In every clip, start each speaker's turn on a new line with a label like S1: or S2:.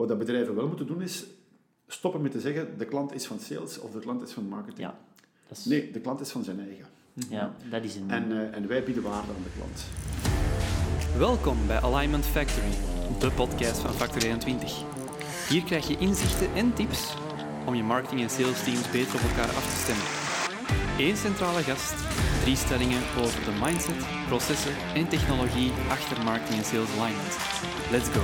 S1: Wat dat bedrijven wel moeten doen is stoppen met te zeggen de klant is van sales of de klant is van marketing.
S2: Ja. Dat is,
S1: Nee, de klant is van zijn eigen.
S2: ja, dat is een...
S1: En, eh, en wij bieden waarde aan de klant.
S3: Welkom bij Alignment Factory, de podcast van Factor 21. Hier krijg je inzichten en tips om je marketing- en sales teams beter op elkaar af te stemmen. Eén centrale gast, drie stellingen over de mindset, processen en technologie achter marketing en sales alignment. Let's go!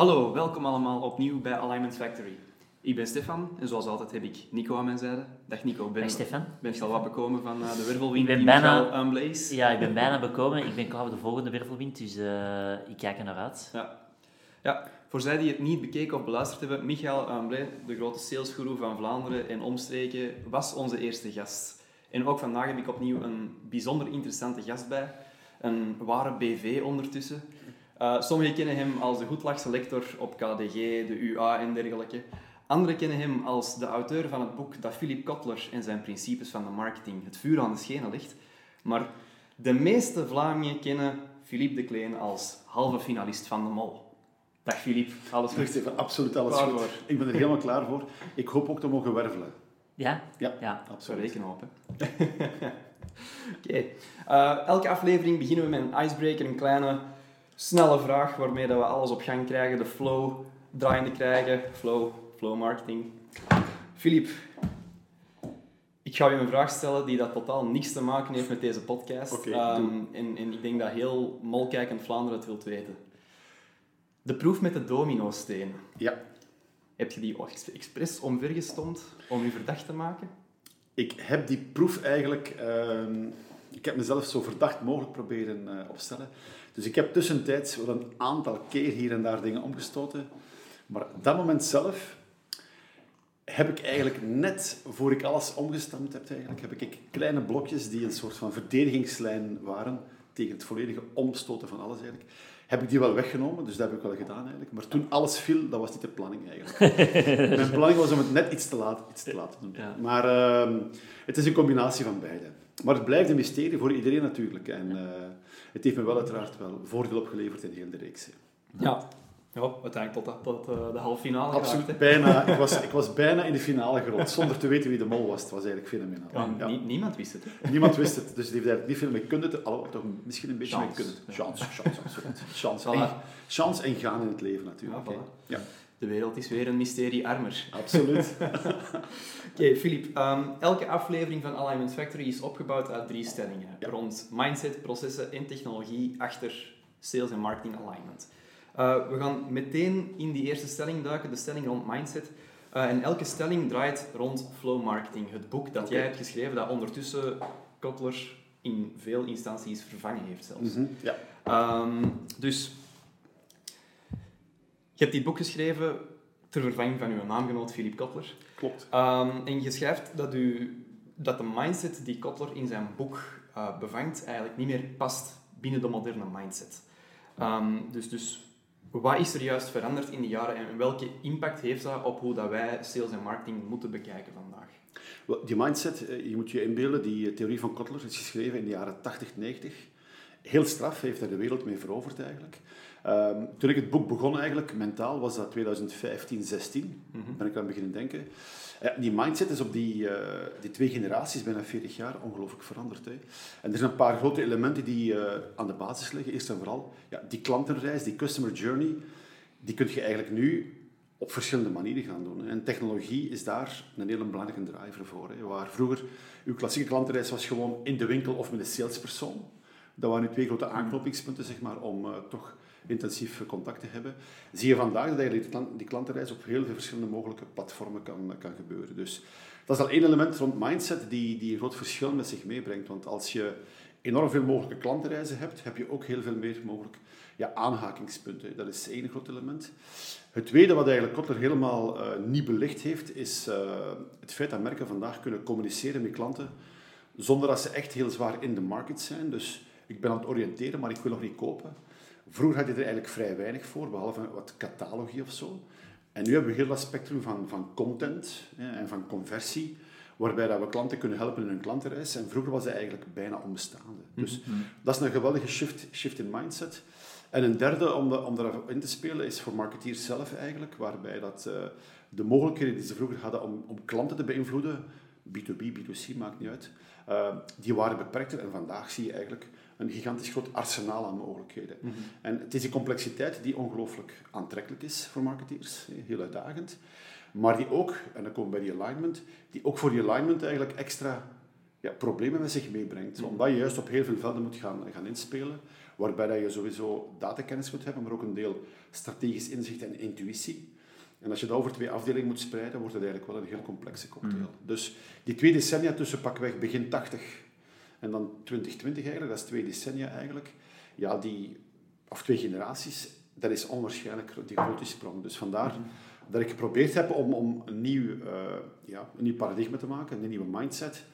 S3: Hallo, welkom allemaal opnieuw bij Alignment Factory. Ik ben Stefan en zoals altijd heb ik Nico aan mijn zijde. Dag Nico, ben,
S2: Stefan.
S3: ben je al wat bekomen van eh, de wervelwind
S2: Ik ben
S3: die
S2: bijna-
S3: aanblaze?
S2: Ja, ik ben bijna bekomen. Ik ben klaar voor de volgende wervelwind, dus eh, ik kijk er naar uit.
S3: Ja. ja, voor zij die het niet bekeken of beluisterd hebben, Michael Amblay, de grote salesguru van Vlaanderen en omstreken, was onze eerste gast. En ook vandaag heb ik opnieuw een bijzonder interessante gast bij. Een ware BV ondertussen. Eh, sommigen kennen hem als de goedlachselector op KDG, de UA en dergelijke. Anderen kennen hem als de auteur van het boek dat Philip Kotler en zijn principes van de marketing het vuur aan de schenen legt. Maar de meeste Vlamingen kennen Philippe de Kleen als halve finalist van de Mol. Dag Philippe, alles goed?
S1: Stefan, absoluut alles
S3: Klaar
S1: goed.
S3: voor.
S1: Ik ben er helemaal klaar voor. Ik hoop ook te mogen wervelen.
S2: Ja?
S1: Ja,
S2: Ja.
S1: Absoluut.
S3: rekenen op, hè. Oké. Eh, elke aflevering beginnen we met een icebreaker, een kleine, snelle vraag waarmee dat we alles op gang krijgen, de flow draaiende krijgen, flow, flow marketing. Philippe, ik ga je een vraag stellen die dat totaal niks te maken heeft met deze podcast.
S1: Oké,
S3: Ehm,
S1: doe.
S3: en, en ik denk dat heel molkijkend Vlaanderen het wilt weten. De proef met de domino-steen.
S1: Ja,
S3: Heb je die ex- expres omvergestomd om je verdacht te maken?
S1: ik heb die proef eigenlijk... ehm, ik heb mezelf zo verdacht mogelijk proberen eh, opstellen. Dus ik heb tussentijds wel een aantal keer hier en daar dingen omgestoten. Maar op dat moment zelf heb ik eigenlijk net voor ik alles omgestampt heb, eigenlijk, heb ik kleine blokjes die een soort van verdedigingslijn waren tegen het volledige omstoten van alles eigenlijk. Heb ik die wel weggenomen, dus dat heb ik wel gedaan eigenlijk. Maar toen alles viel, dat was niet de planning eigenlijk. Mijn planning was om het net iets te laat, iets te laten doen.
S3: Ja.
S1: Maar ehm, het is een combinatie van beide. Maar het blijft een mysterie voor iedereen natuurlijk. En eh, het heeft me wel uiteraard wel voordeel opgeleverd in heel de reeks. hè.
S3: Ja. Ja, uiteindelijk tot, dat- tot eh, de halve finale
S1: Absoluut.
S3: geraakt.
S1: Bijna, ik, was, ik was bijna in de finale gerold, zonder te weten wie de mol was. Het was eigenlijk fenomenaal.
S3: Ja,
S1: Ja.
S3: nie- niemand wist het. Hè.
S1: Niemand wist het, dus die heeft eigenlijk niet veel mee kunnen. Alhoewel, toch misschien een beetje
S3: Chance.
S1: mee kunnen.
S3: Ja.
S1: Chance, chance, absoluut. Chance.
S3: Voilà.
S1: En, chance en gaan in het leven natuurlijk.
S3: Ja, voilà.
S1: Ja,
S3: De wereld is weer een mysterie armer.
S1: absoluut.
S3: Oké, Filip. ehm, elke aflevering van Alignment Factory is opgebouwd uit drie stellingen.
S1: Ja.
S3: Rond mindset, processen en technologie achter sales en marketing alignment. Eh, we gaan meteen in die eerste stelling duiken, de stelling rond mindset. Eh, en elke stelling draait rond flow marketing. Het boek dat jij hebt geschreven, dat ondertussen Kotler in veel instanties vervangen heeft zelfs.
S1: Mhm, Ja.
S3: Ehm, dus, je hebt dit boek geschreven ter vervanging van uw naamgenoot Philip Kotler.
S1: Klopt.
S3: Ehm, en je schrijft dat, u, dat de mindset die Kotler in zijn boek eh, bevangt eigenlijk niet meer past binnen de moderne mindset. Ehm, dus, dus wat is er juist veranderd in die jaren en welke impact heeft dat op hoe dat wij sales en marketing moeten bekijken vandaag?
S1: Wel, Die mindset, eh, je moet je inbeelden, die eh, theorie van Kotler is geschreven in de jaren 80, 90. Heel straf, heeft hij de wereld mee veroverd eigenlijk. Ehm, toen ik het boek begon eigenlijk, mentaal, was dat 2015, 16.
S3: Mhm.
S1: Ben ik aan beginnen denken. Ja, die mindset is op die, eh, die twee generaties, bijna 40 jaar, ongelooflijk veranderd. Hè. En er zijn een paar grote elementen die eh, aan de basis liggen. Eerst en vooral, ja, die klantenreis, die customer journey, die kun je eigenlijk nu op verschillende manieren gaan doen. En technologie is daar een hele belangrijke driver voor. Hè. Waar vroeger uw klassieke klantenreis was gewoon in de winkel of met een salespersoon. Dat waren nu twee grote aanknopingspunten zeg maar, om eh, toch intensief contact te hebben. Zie je vandaag dat eigenlijk die, klant, die klantenreis op heel veel verschillende mogelijke platformen kan, kan gebeuren. Dus dat is al één element rond mindset die, die een groot verschil met zich meebrengt. Want als je enorm veel mogelijke klantenreizen hebt, heb je ook heel veel meer mogelijk ja, aanhakingspunten. Dat is één groot element. Het tweede wat eigenlijk Kotler helemaal eh, niet belicht heeft, is eh, het feit dat merken vandaag kunnen communiceren met klanten zonder dat ze echt heel zwaar in de market zijn. Dus ik ben aan het oriënteren, maar ik wil nog niet kopen. Vroeger had je er eigenlijk vrij weinig voor, behalve wat catalogie of zo. En nu hebben we heel dat spectrum van, van content hè, en van conversie, waarbij dat we klanten kunnen helpen in hun klantenreis. En vroeger was dat eigenlijk bijna onbestaande. Dus dat is een geweldige shift, shift in mindset. En een derde om, de, om daarop in te spelen is voor marketeers zelf eigenlijk, waarbij dat, uh, de mogelijkheden die ze vroeger hadden om, om klanten te beïnvloeden, B2B, B2C, maakt niet uit, uh, die waren beperkter. En vandaag zie je eigenlijk een gigantisch groot arsenaal aan mogelijkheden. Mm -hmm. En het is die complexiteit die ongelooflijk aantrekkelijk is voor marketeers, heel uitdagend. Maar die ook, en dan komen we bij die alignment, die ook voor die alignment eigenlijk extra ja, problemen met zich meebrengt. Mm -hmm. Omdat je juist op heel veel velden moet gaan, gaan inspelen, waarbij dat je sowieso datakennis moet hebben, maar ook een deel strategisch inzicht en intuïtie. En als je dat over twee afdelingen moet spreiden, wordt het eigenlijk wel een heel complexe cocktail. Mm. Dus die twee decennia tussen pakweg begin 80 en dan 2020 eigenlijk, dat is twee decennia eigenlijk, ja, die, of twee generaties, dat is onwaarschijnlijk die grote sprong. Dus vandaar mm. dat ik geprobeerd heb om, om een, nieuw, uh, ja, een nieuw paradigma te maken, een nieuwe mindset.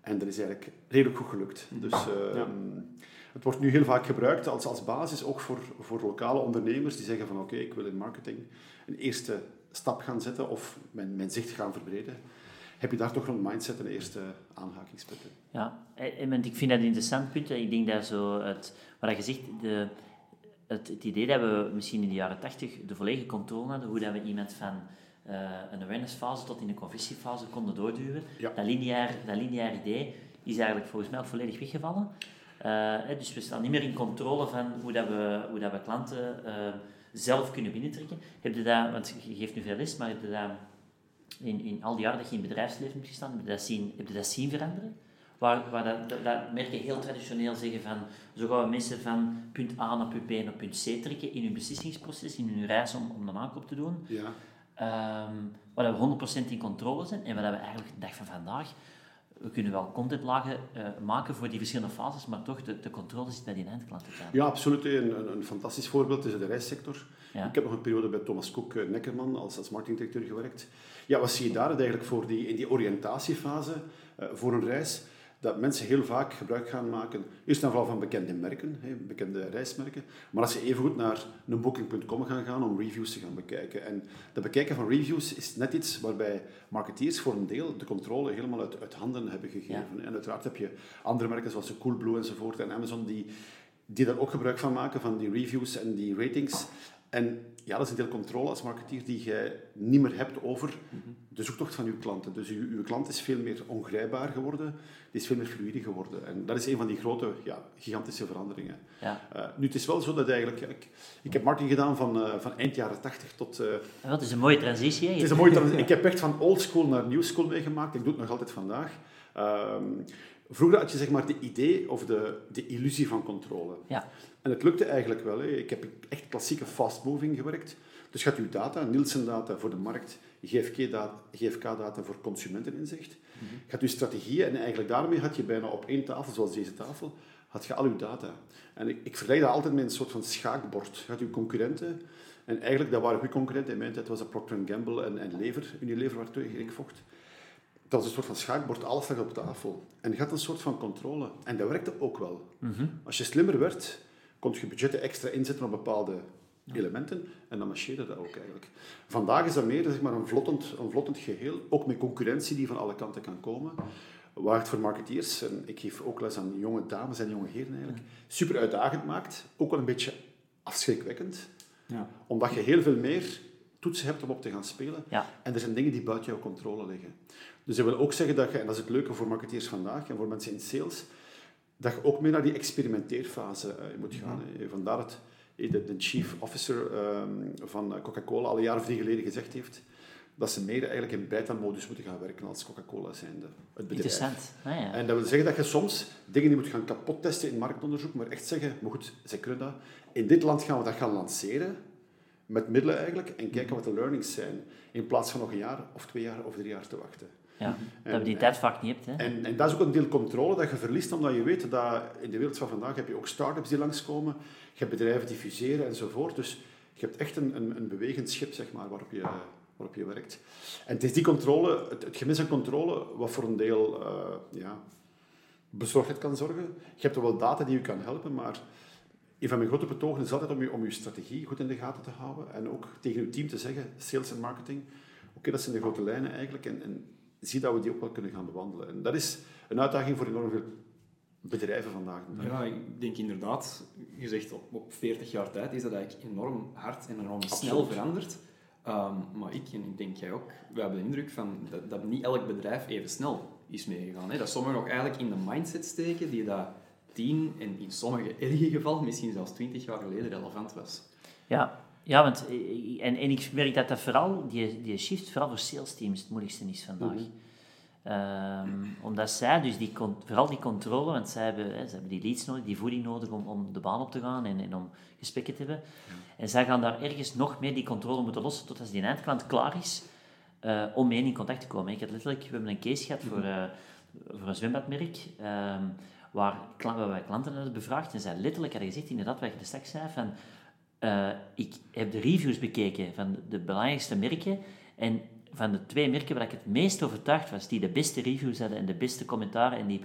S1: En dat is eigenlijk redelijk goed gelukt. Dus uh, ja. het wordt nu heel vaak gebruikt als, als basis, ook voor, voor lokale ondernemers die zeggen van oké, okay, ik wil in marketing een eerste stap gaan zetten of mijn, mijn zicht gaan verbreden. Heb je daar toch rond mindset een eerste aanhakingspunt in?
S2: Ja, en ik vind dat een interessant punt. Ik denk dat zo het, wat je zegt, de, het, het idee dat we misschien in de jaren tachtig de volledige controle hadden, hoe dat we iemand van uh, een awareness-fase tot in een conversiefase konden doorduwen, ja. dat, lineair, dat lineair idee is eigenlijk volgens mij ook volledig weggevallen. Uh, dus we staan niet meer in controle van hoe, dat we, hoe dat we klanten uh, zelf kunnen binnentrekken. Heb je dat, want je geeft nu veel les, maar heb je dat in, in al die jaren dat je in het bedrijfsleven hebt gestaan, heb je dat zien, heb je dat zien veranderen? Waar, waar dat, dat, heel traditioneel zeggen van, zo gaan we mensen van punt A naar punt B naar punt C trekken in hun beslissingsproces, in hun reis om, om een aankoop te doen.
S1: Ja.
S2: Um, waar we 100% in controle zijn en waar we eigenlijk de dag van vandaag, we kunnen wel contentlagen uh, maken voor die verschillende fases, maar toch, de, de controle zit bij die eindklant.
S1: Ja, absoluut. Een, een, een fantastisch voorbeeld is de reissector. Ja. Ik heb nog een periode bij Thomas Cook uh, Neckerman als, als marketingdirecteur gewerkt. Ja, wat zie je daar eigenlijk voor die, in die oriëntatiefase uh, voor een reis? dat mensen heel vaak gebruik gaan maken, eerst en vooral van bekende merken, bekende reismerken, maar als ze evengoed naar een booking.com gaan gaan om reviews te gaan bekijken. En dat bekijken van reviews is net iets waarbij marketeers voor een deel de controle helemaal uit, uit handen hebben gegeven. Ja. En uiteraard heb je andere merken zoals Coolblue enzovoort en Amazon die, die daar ook gebruik van maken, van die reviews en die ratings. En ja, dat is een deel controle als marketeer die je niet meer hebt over de zoektocht van je klanten. Dus uw, uw klant is veel meer ongrijpbaar geworden, die is veel meer fluide geworden. En dat is een van die grote, ja, gigantische veranderingen.
S2: Ja.
S1: Uh, nu, het is wel zo dat eigenlijk... Ik, ik heb marketing gedaan van, uh, van eind jaren 80 tot... Uh,
S2: ja, dat is een mooie transitie. Hè?
S1: Het is een mooie transitie. ik heb echt van old school naar new school meegemaakt. Ik doe het nog altijd vandaag. Um, vroeger had je zeg maar de idee of de, de illusie van controle.
S2: Ja.
S1: En het lukte eigenlijk wel. Hè. Ik heb echt klassieke fast moving gewerkt. Dus je had je data, Nielsen-data voor de markt, GFK-data GFK voor consumenteninzicht. Mm -hmm. Je had je strategieën en eigenlijk daarmee had je bijna op één tafel, zoals deze tafel, had je al je data. En ik, ik vergelijk dat altijd met een soort van schaakbord. Je had je concurrenten en eigenlijk, dat waren goede concurrenten. In mijn tijd was dat Procter Gamble en, en Lever, Unilever, waartegen ik vocht. Dat was een soort van schaakbord, alles lag op tafel. En je had een soort van controle. En dat werkte ook wel.
S2: Mm -hmm.
S1: Als je slimmer werd, kon je budgetten extra inzetten op bepaalde elementen en dan marcheerde dat ook eigenlijk. Vandaag is dat meer zeg maar, een, vlottend, een vlottend geheel, ook met concurrentie die van alle kanten kan komen. Waar het voor marketeers, en ik geef ook les aan jonge dames en jonge heren eigenlijk, super uitdagend maakt, ook wel een beetje afschrikwekkend.
S3: Ja.
S1: Omdat je heel veel meer toetsen hebt om op te gaan spelen. En er zijn dingen die buiten jouw controle liggen. Dus dat wil ook zeggen dat je, en dat is het leuke voor marketeers vandaag en voor mensen in sales, dat je ook meer naar die experimenteerfase uh, moet gaan. Mm-hmm. Vandaar het de, de chief officer um, van Coca-Cola al een jaar of drie geleden gezegd heeft dat ze meer eigenlijk in beta-modus moeten gaan werken als Coca-Cola zijnde. Het bedrijf.
S2: Interessant. Ah, ja.
S1: En dat wil zeggen dat je soms dingen die moet gaan kapot testen in marktonderzoek, maar echt zeggen, maar goed, zij kunnen dat. In dit land gaan we dat gaan lanceren, met middelen eigenlijk, en kijken wat de learnings zijn, in plaats van nog een jaar of twee jaar of drie jaar te wachten.
S2: Ja, dat je die tijd vaak niet hebt. Hè?
S1: En, en dat is ook een deel controle dat je verliest, omdat je weet dat in de wereld van vandaag heb je ook start-ups die langskomen, je hebt bedrijven die fuseren enzovoort. Dus je hebt echt een, een, een bewegend schip zeg maar, waarop, je, waarop je werkt. En het is die controle, het, het gemis aan controle, wat voor een deel uh, ja, bezorgdheid kan zorgen. Je hebt er wel data die je kan helpen, maar een van mijn grote betogen is altijd om je, om je strategie goed in de gaten te houden en ook tegen je team te zeggen, sales en marketing, oké, okay, dat zijn de grote lijnen eigenlijk. En, en zie dat we die ook wel kunnen gaan bewandelen. En dat is een uitdaging voor enorm veel bedrijven vandaag.
S3: Ja, ik denk inderdaad, je zegt op, op 40 jaar tijd is dat eigenlijk enorm hard en enorm snel veranderd. Ehm, maar ik, en ik denk jij ook, we hebben de indruk van dat, dat niet elk bedrijf even snel is meegegaan. Hè? Dat sommigen nog eigenlijk in de mindset steken die dat tien en in sommige erge gevallen misschien zelfs twintig jaar geleden relevant was.
S2: Ja, ja want, en, en ik merk dat dat vooral, die, die shift vooral voor sales teams het moeilijkste is vandaag. Mhm. Ehm, omdat zij dus die, vooral die controle, want zij hebben, hè, ze hebben die leads nodig, die voeding nodig om, om de baan op te gaan en, en om gesprekken te hebben. En zij gaan daar ergens nog meer die controle moeten lossen tot als die eindklant klaar is uh, om mee in contact te komen. Ik had letterlijk, we hebben een case gehad voor, uh, voor een zwembadmerk, um, waar, waar wij klanten hadden bevraagd en zij letterlijk hadden gezegd, inderdaad, wat je straks zei, van, uh, ik heb de reviews bekeken van de belangrijkste merken en van de twee merken waar ik het meest overtuigd was, die de beste reviews hadden en de beste commentaren en die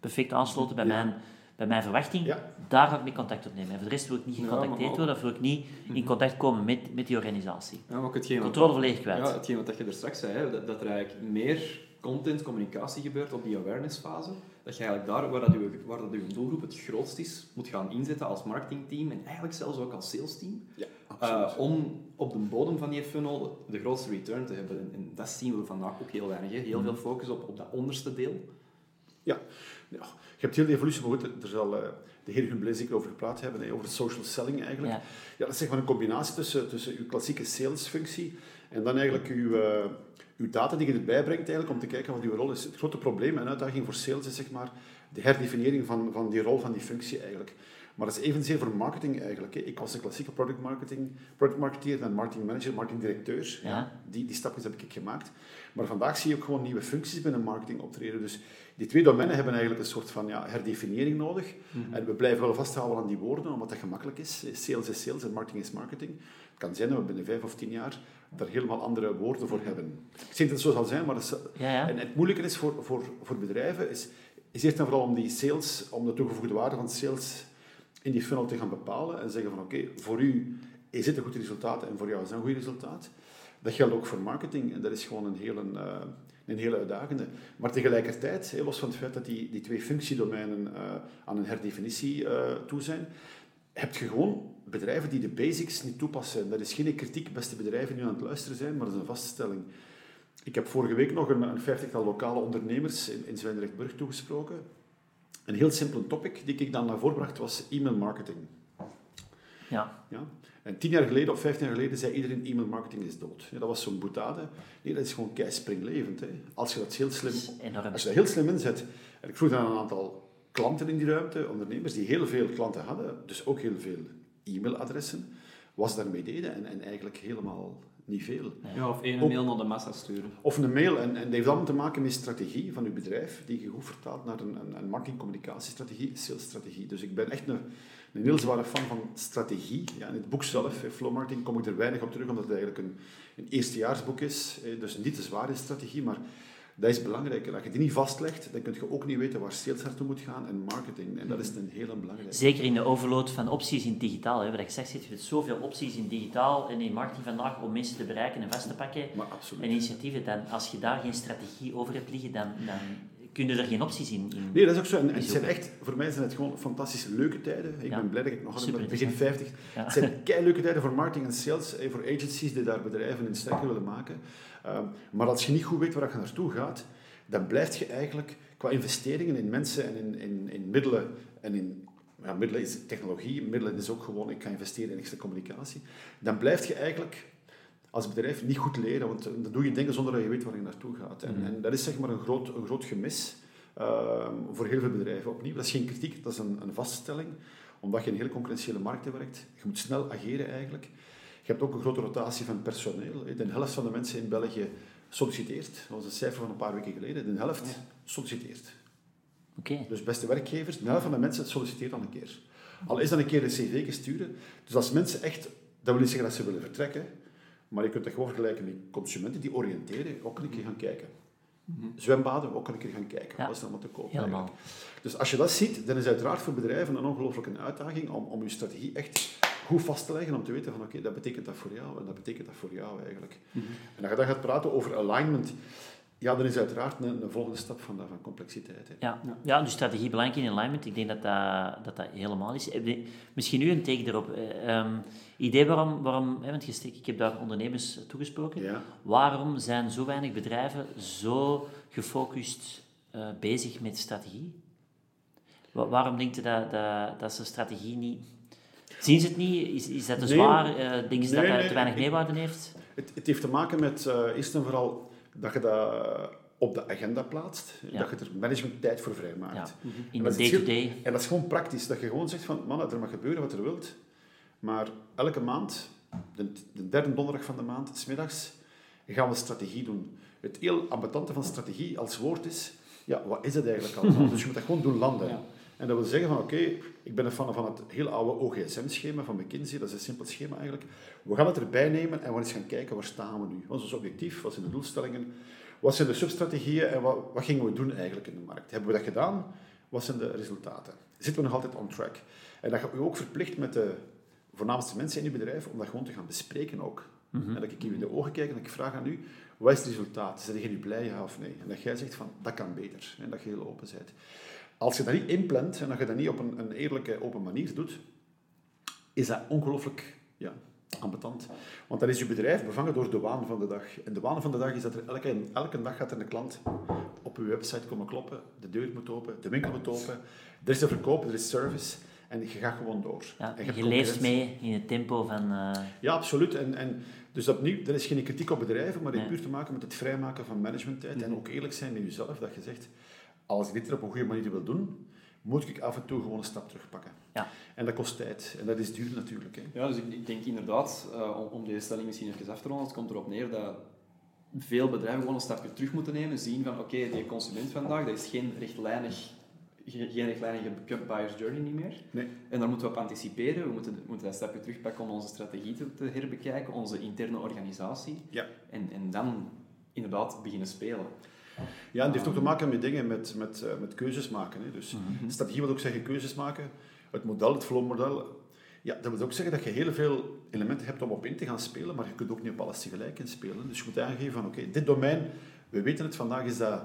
S2: perfect aansloten bij, mijn, bij mijn verwachting, daar ga ik mee contact opnemen. En voor de rest wil ik niet gecontacteerd worden of wil ik niet in mhm. contact komen met, met die organisatie.
S3: Ja, ook hetgeen
S2: Controle volledig kwijt.
S3: Ja, hetgeen wat je er straks zei, hè, dat, dat er eigenlijk meer content, communicatie gebeurt op die awareness fase, dat je eigenlijk daar, waar, dat je, waar dat je doelgroep het grootst is, moet gaan inzetten als marketingteam en eigenlijk zelfs ook als sales team. Ja. Uh, om op de bodem van die funnel de grootste return te hebben. En, en dat zien we vandaag ook heel weinig. Hè. Heel veel focus op, op dat onderste deel.
S1: Ja. ja. Je hebt heel de evolutie, maar goed, er zal uh, de heer Humble zeker over gepraat hebben, hè, over social selling eigenlijk. Ja. ja. dat is zeg maar een combinatie tussen, tussen uw klassieke salesfunctie en dan eigenlijk uw, uh, uw data die je erbij brengt eigenlijk, om te kijken wat uw rol is. Het grote probleem en uitdaging voor sales is zeg maar, de herdefiniëring van, van die rol van die functie eigenlijk. Maar dat is evenzeer voor marketing eigenlijk. Ik was een klassieke product marketing, product marketeer en marketing manager, marketing directeur. Ja. Die, die stapjes heb ik gemaakt. Maar vandaag zie je ook gewoon nieuwe functies binnen marketing optreden. Dus die twee domeinen hebben eigenlijk een soort van ja, herdefiniëring nodig. Mhm. En we blijven wel vasthouden aan die woorden, omdat dat gemakkelijk is. Sales is sales en marketing is marketing. Het kan zijn dat we binnen vijf of tien jaar daar helemaal andere woorden voor hebben. Ik zeg dat het zo zal zijn, maar het, ja, ja. En het moeilijke is voor, voor, voor bedrijven, is, is eerst en vooral om die sales, om de toegevoegde waarde van sales in die funnel te gaan bepalen en zeggen van oké, voor u is dit een goed resultaat en voor jou is dat een goed resultaat. Dat geldt ook voor marketing en dat is gewoon een hele, uh, een hele uitdagende. Maar tegelijkertijd, los van het feit dat die, die twee functiedomeinen uh, aan een herdefinitie uh, toe zijn, heb je gewoon bedrijven die de basics niet toepassen. Dat is geen kritiek, beste bedrijven die aan het luisteren zijn, maar dat is een vaststelling. Ik heb vorige week nog een, een vijftigtal lokale ondernemers in, in Zwijndrechtburg toegesproken. Een heel simpele topic die ik dan naar voren bracht was e-mail marketing.
S2: Ja.
S1: ja. En tien jaar geleden of vijftien jaar geleden zei iedereen e-mail marketing is dood. Ja, dat was zo'n boetade. Nee, dat is gewoon kei springlevend. Hè. Als je dat heel slim, als je dat heel slim inzet. En ik vroeg dan een aantal klanten in die ruimte, ondernemers, die heel veel klanten hadden, dus ook heel veel e-mailadressen, wat ze daarmee deden en, en eigenlijk helemaal niet veel.
S3: Ja, of één mail naar de massa sturen.
S1: Of een mail. En, en dat heeft allemaal te maken met strategie van uw bedrijf, die je goed vertaalt naar een, een, een marketing-communicatiestrategie, salesstrategie. Dus ik ben echt een, een heel zware fan van strategie. Ja, in het boek zelf, Flow Marketing, kom ik er weinig op terug, omdat het eigenlijk een, een eerstejaarsboek is. Dus niet te zwaar is strategie, maar dat is belangrijk. Als je die niet vastlegt, dan kun je ook niet weten waar sales naartoe moet gaan en marketing. En dat is een hele belangrijke.
S2: Zeker in de overload van opties in digitaal. Hè. Wat ik zeg, je hebt zoveel opties in digitaal en in marketing vandaag om mensen te bereiken en vast te pakken.
S1: Maar absoluut.
S2: En initiatieven, dan, als je daar geen strategie over hebt liggen, dan, dan kun je er geen opties in, in
S1: Nee, dat is ook zo. En, het zijn echt, voor mij zijn het gewoon fantastische leuke tijden. Ik ben blij dat ik nog altijd begin 50. Het zijn kei leuke tijden voor marketing en sales, eh, voor agencies die daar bedrijven in sterker willen maken. Ehm, maar als je niet goed weet waar je naartoe gaat, dan blijf je eigenlijk qua investeringen in mensen en in, in, in middelen en in ja, middelen is technologie, middelen is ook gewoon ik ga investeren in extra communicatie, dan blijf je eigenlijk als bedrijf niet goed leren, want dan doe je dingen zonder dat je weet waar je naartoe gaat. En, mhm. en dat is zeg maar een groot, een groot gemis ehm, voor heel veel bedrijven. Opnieuw, dat is geen kritiek, dat is een, een vaststelling, omdat je in hele concurrentiële markten werkt. Je moet snel ageren eigenlijk. Je hebt ook een grote rotatie van personeel. De helft van de mensen in België solliciteert. Dat was een cijfer van een paar weken geleden. De helft solliciteert.
S2: Okay.
S1: Dus beste werkgevers, de helft van de mensen solliciteert al een keer. Al is dat een keer een cv sturen. Dus als mensen echt, dat wil niet zeggen dat ze willen vertrekken, maar je kunt dat gewoon vergelijken met consumenten die oriënteren, ook een keer gaan kijken. Mm Zwembaden, ook een keer gaan kijken. Wat is er allemaal te koop?
S2: Helemaal.
S1: Dus als je dat ziet, dan is het uiteraard voor bedrijven een ongelooflijke uitdaging om, om je strategie echt goed vast te leggen om te weten van oké, dat betekent dat voor jou en dat betekent dat voor jou eigenlijk. Mhm. En als je dan gaat praten over alignment, ja, dan is uiteraard een, een volgende stap van, van complexiteit. Hè.
S2: Ja. Ja. dus strategie belangrijk in alignment. Ik denk dat dat, dat, dat helemaal is. Je Misschien nu een take erop. Eh, ehm, idee waarom, waarom hè, want ik heb daar ondernemers toegesproken.
S1: Ja.
S2: Waarom zijn zo weinig bedrijven zo gefocust eh, bezig met strategie? Wa- waarom denk je dat, dat, dat ze strategie niet... Zien ze het niet? Is, is dat te zwaar? Eh, denken ze
S1: Nee,
S2: dat dat
S1: nee,
S2: te weinig meerwaarde heeft?
S1: Het, het heeft te maken met eh, eerst en vooral dat je dat op de agenda plaatst.
S2: Ja.
S1: Dat je er management tijd voor vrijmaakt.
S2: Ja.
S1: En
S2: In de day-to-day.
S1: En dat is gewoon praktisch. Dat je gewoon zegt van, mannen, er mag gebeuren wat er wilt. Maar elke maand, de, de derde donderdag van de maand, smiddags, gaan we strategie doen. Het heel ambetante van strategie als woord is, ja, wat is het eigenlijk allemaal? dus je moet dat gewoon doen landen.
S3: Ja.
S1: En dat wil zeggen van, oké, ik ben een fan van het heel oude OGSM-schema van McKinsey. Dat is een simpel schema eigenlijk. We gaan het erbij nemen en we eens gaan kijken, waar staan we nu? Wat is ons objectief? Wat zijn de doelstellingen? Wat zijn de substrategieën en wat, wat gingen we doen eigenlijk in de markt? Hebben we dat gedaan? Wat zijn de resultaten? Zitten we nog altijd on track? En dat je u ook verplicht met de voornaamste mensen in je bedrijf om dat gewoon te gaan bespreken ook. En dat ik je in de ogen kijk en dat ik vraag aan u, wat is het resultaat? Zijn nu blij, ja of nee? En dat jij zegt van, dat kan beter. En dat je heel open bent. Als je dat niet inplant en dat je dat niet op een, een eerlijke, open manier doet, is dat ongelooflijk ja, ambetant. Want dan is je bedrijf bevangen door de waan van de dag. En de waan van de dag is dat er elke, elke dag gaat er een klant op uw website komen kloppen, de deur moet open, de winkel moet open, er is te verkopen, er is service en je gaat gewoon door.
S2: Ja,
S1: En
S2: je leeft mee in het tempo van... eh,
S1: Ja, absoluut. En, en dus opnieuw, er is geen kritiek op bedrijven, maar het
S2: Nee.
S1: puur te maken met het vrijmaken van managementtijd en ook eerlijk zijn in jezelf, dat je zegt, als ik dit er op een goede manier wil doen, moet ik af en toe gewoon een stap terugpakken.
S2: Ja.
S1: En dat kost tijd. En dat is duur natuurlijk. Hè.
S3: Ja, dus ik, ik denk inderdaad, eh, om, om deze stelling misschien even af te ronden, het komt erop neer dat veel bedrijven gewoon een stapje terug moeten nemen, zien van oké, die consument vandaag, dat is geen rechtlijnig, ge- geen rechtlijnige buyer's journey niet meer.
S1: Nee.
S3: En daar moeten we op anticiperen, we moeten, we moeten dat stapje terugpakken om onze strategie te, te herbekijken, onze interne organisatie.
S1: Ja.
S3: En, en dan inderdaad beginnen spelen.
S1: Ja, en het heeft ook te maken met dingen, met, met, eh, met keuzes maken. Hè. Dus
S2: Mhm.
S1: strategie wil ook zeggen keuzes maken. Het model, het flow-model, ja, dat wil ook zeggen dat je heel veel elementen hebt om op in te gaan spelen, maar je kunt ook niet op alles tegelijk inspelen. Dus je moet aangeven van, oké, dit domein, we weten het, vandaag is dat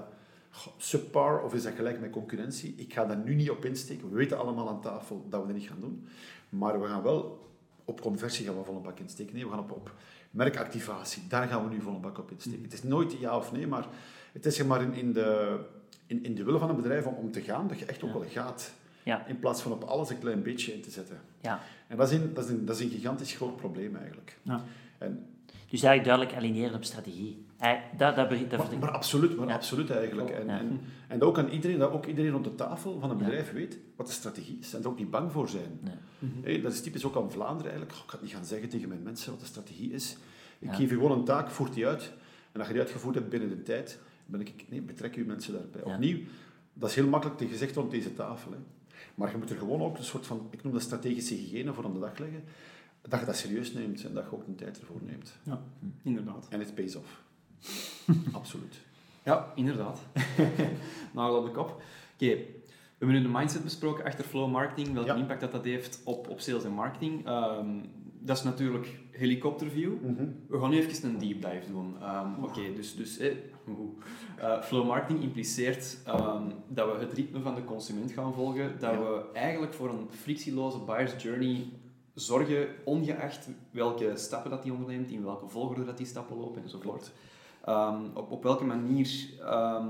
S1: subpar of is dat gelijk met concurrentie. Ik ga daar nu niet op insteken. We weten allemaal aan tafel dat we dat niet gaan doen. Maar we gaan wel op conversie gaan we vol een bak insteken. Nee, we gaan op, op merkactivatie, daar gaan we nu vol een bak op insteken. Het is nooit ja of nee, maar het is zeg maar in, in, de, in, in de wil van een bedrijf om, om te gaan, dat je echt ook wel gaat.
S2: ja,
S1: In plaats van op alles een klein beetje in te zetten.
S2: ja.
S1: En dat is een, dat is een, dat is een gigantisch groot probleem eigenlijk.
S3: Ja.
S1: En,
S2: Dus eigenlijk duidelijk aligneren op strategie. Eh, dat, dat, begint- dat,
S1: maar, maar absoluut, maar
S2: Ja.
S1: absoluut eigenlijk. En,
S2: Ja.
S1: en, en dat ook aan iedereen, dat ook iedereen op de tafel van een
S2: Ja.
S1: bedrijf weet wat de strategie is. En er ook niet bang voor zijn.
S2: Nee.
S1: Hé, dat is typisch ook aan Vlaanderen eigenlijk. Ik ga niet gaan zeggen tegen mijn mensen wat de strategie is. Ik
S2: Ja.
S1: geef je gewoon een taak, voert die uit. En als je die uitgevoerd hebt binnen de tijd, ben ik, nee, betrek je mensen daarbij.
S2: Ja.
S1: Opnieuw, dat is heel makkelijk te gezegd rond deze tafel. Hè. Maar je moet er gewoon ook een soort van, ik noem dat strategische hygiëne voor aan de dag leggen. Dat je dat serieus neemt en dat je ook een tijd ervoor neemt.
S3: Ja, inderdaad.
S1: En het pays off. Absoluut.
S3: Ja, inderdaad. Nagel op de kop. Oké, we hebben nu de mindset besproken achter flow marketing, welke
S1: Ja.
S3: impact dat, dat heeft op, op sales en marketing. Ehm, dat is natuurlijk helikopterview.
S1: Mhm.
S3: We gaan nu even een deep dive doen. Ehm, Oké, dus, dus eh, Eh, flow marketing impliceert ehm, dat we het ritme van de consument gaan volgen, dat
S1: Ja.
S3: we eigenlijk voor een frictieloze buyer's journey zorgen, ongeacht welke stappen dat die onderneemt, in welke volgorde dat die stappen lopen enzovoort. Ehm, op, op welke manier ehm,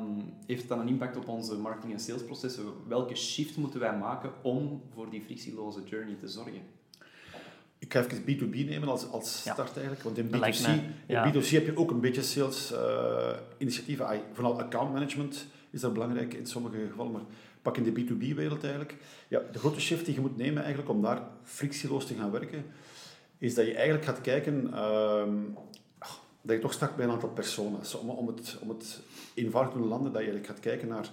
S3: heeft het dan een impact op onze marketing- en salesprocessen? Welke shift moeten wij maken om voor die frictieloze journey te zorgen?
S1: Ik ga even B2B nemen als, als
S2: Ja.
S1: start eigenlijk. Want in
S2: Dat lijkt
S1: B2C,
S2: me, ja.
S1: in B2C heb je ook een beetje sales eh, initiatieven. Ah, Vooral account management is dat belangrijk in sommige gevallen. Maar pak in de B2B-wereld eigenlijk. Ja, de grote shift die je moet nemen eigenlijk om daar frictieloos te gaan werken, is dat je eigenlijk gaat kijken... ehm, ach, dat je toch start bij een aantal personas. Om, om, het, om het eenvoudig te landen, dat je eigenlijk gaat kijken naar...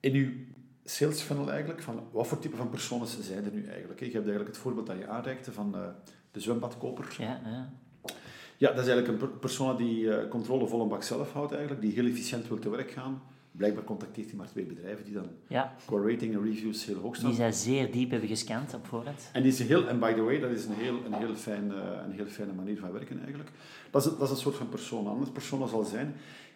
S1: In je sales funnel eigenlijk, van wat voor type van personas zijn er nu eigenlijk? Je hebt eigenlijk het voorbeeld dat je aanreikte van eh, de zwembadkoper.
S2: Ja, ja.
S1: Ja, dat is eigenlijk een per- persona die eh, controle vol een bak zelf houdt eigenlijk, die heel efficiënt wil te werk gaan. Blijkbaar contacteert hij maar twee bedrijven die dan
S2: ja.
S1: qua rating en reviews heel hoog staan.
S2: Die zij zeer diep hebben gescand op voorhand.
S1: En die is heel, en by the way, dat is een heel, een heel, fijn, eh, een heel fijne manier van werken eigenlijk. Dat is, dat is een soort van persoon. Een andere persoon zal zijn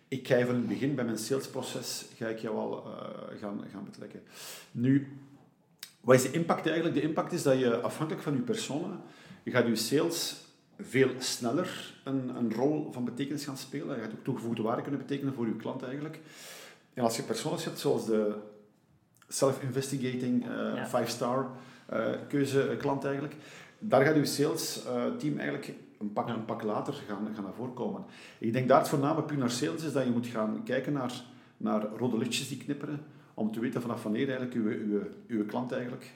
S1: ik ga even in het begin bij mijn salesproces ga ik jou al uh, gaan, gaan betrekken. Nu, wat is de impact eigenlijk? De impact is dat je afhankelijk van je persona, je gaat je sales veel sneller een, een rol van betekenis gaan spelen. Je gaat ook toegevoegde waarde kunnen betekenen voor je klant eigenlijk. En als je personas hebt zoals de self-investigating, uh, five-star uh, keuze klant eigenlijk, daar gaat je sales team eigenlijk een pak, een pak later gaan, gaan naar voren komen. Ik denk daar het voorname puur naar sales is dat je moet gaan kijken naar, naar rode lichtjes die knipperen, om te weten vanaf wanneer eigenlijk uw, uw, uw klant eigenlijk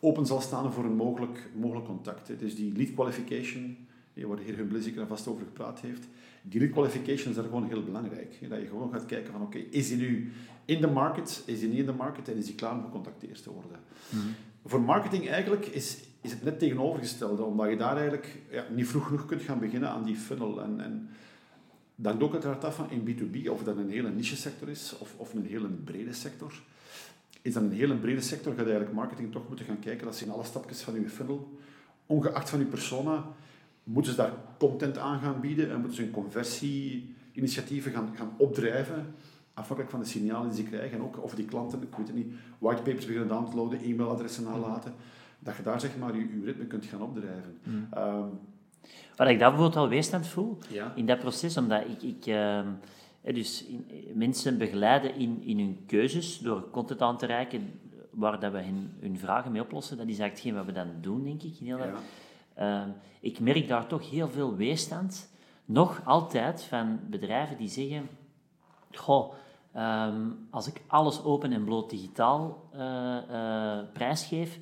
S1: open zal staan voor een mogelijk, mogelijk contact. Dus die lead qualification, waar de heer Humble zeker vast over gepraat heeft, die lead qualification is daar gewoon heel belangrijk. Dat je gewoon gaat kijken van oké, is hij nu in de market, is hij niet in de market en is hij klaar om gecontacteerd te worden. Mhm. Voor marketing eigenlijk is, is het net tegenovergestelde, omdat je daar eigenlijk ja, niet vroeg genoeg kunt gaan beginnen aan die funnel. En, en dat hangt ook uiteraard af van in B2B, of dat een hele niche sector is of, of een hele brede sector. Is dat een hele brede sector, gaat eigenlijk marketing toch moeten gaan kijken dat ze in alle stapjes van je funnel, ongeacht van je persona, moeten ze daar content aan gaan bieden en moeten ze hun conversie-initiatieven gaan, gaan opdrijven afhankelijk van de signalen die ze krijgen en ook of die klanten, ik weet het niet, whitepapers beginnen downloaden, e-mailadressen nalaten, dat je daar zeg maar je, je ritme kunt gaan opdrijven. Mm. Um,
S2: Wat ik daar bijvoorbeeld al weerstand voel in dat proces, omdat ik, ik uh, dus in, mensen begeleiden in, in hun keuzes door content aan te reiken waar dat we hun, hun vragen mee oplossen. Dat is eigenlijk hetgeen wat we dan doen, denk ik. In heel ja. uh, ik merk daar toch heel veel weerstand, nog altijd, van bedrijven die zeggen... Goh, um, als ik alles open en bloot digitaal uh, uh, prijsgeef,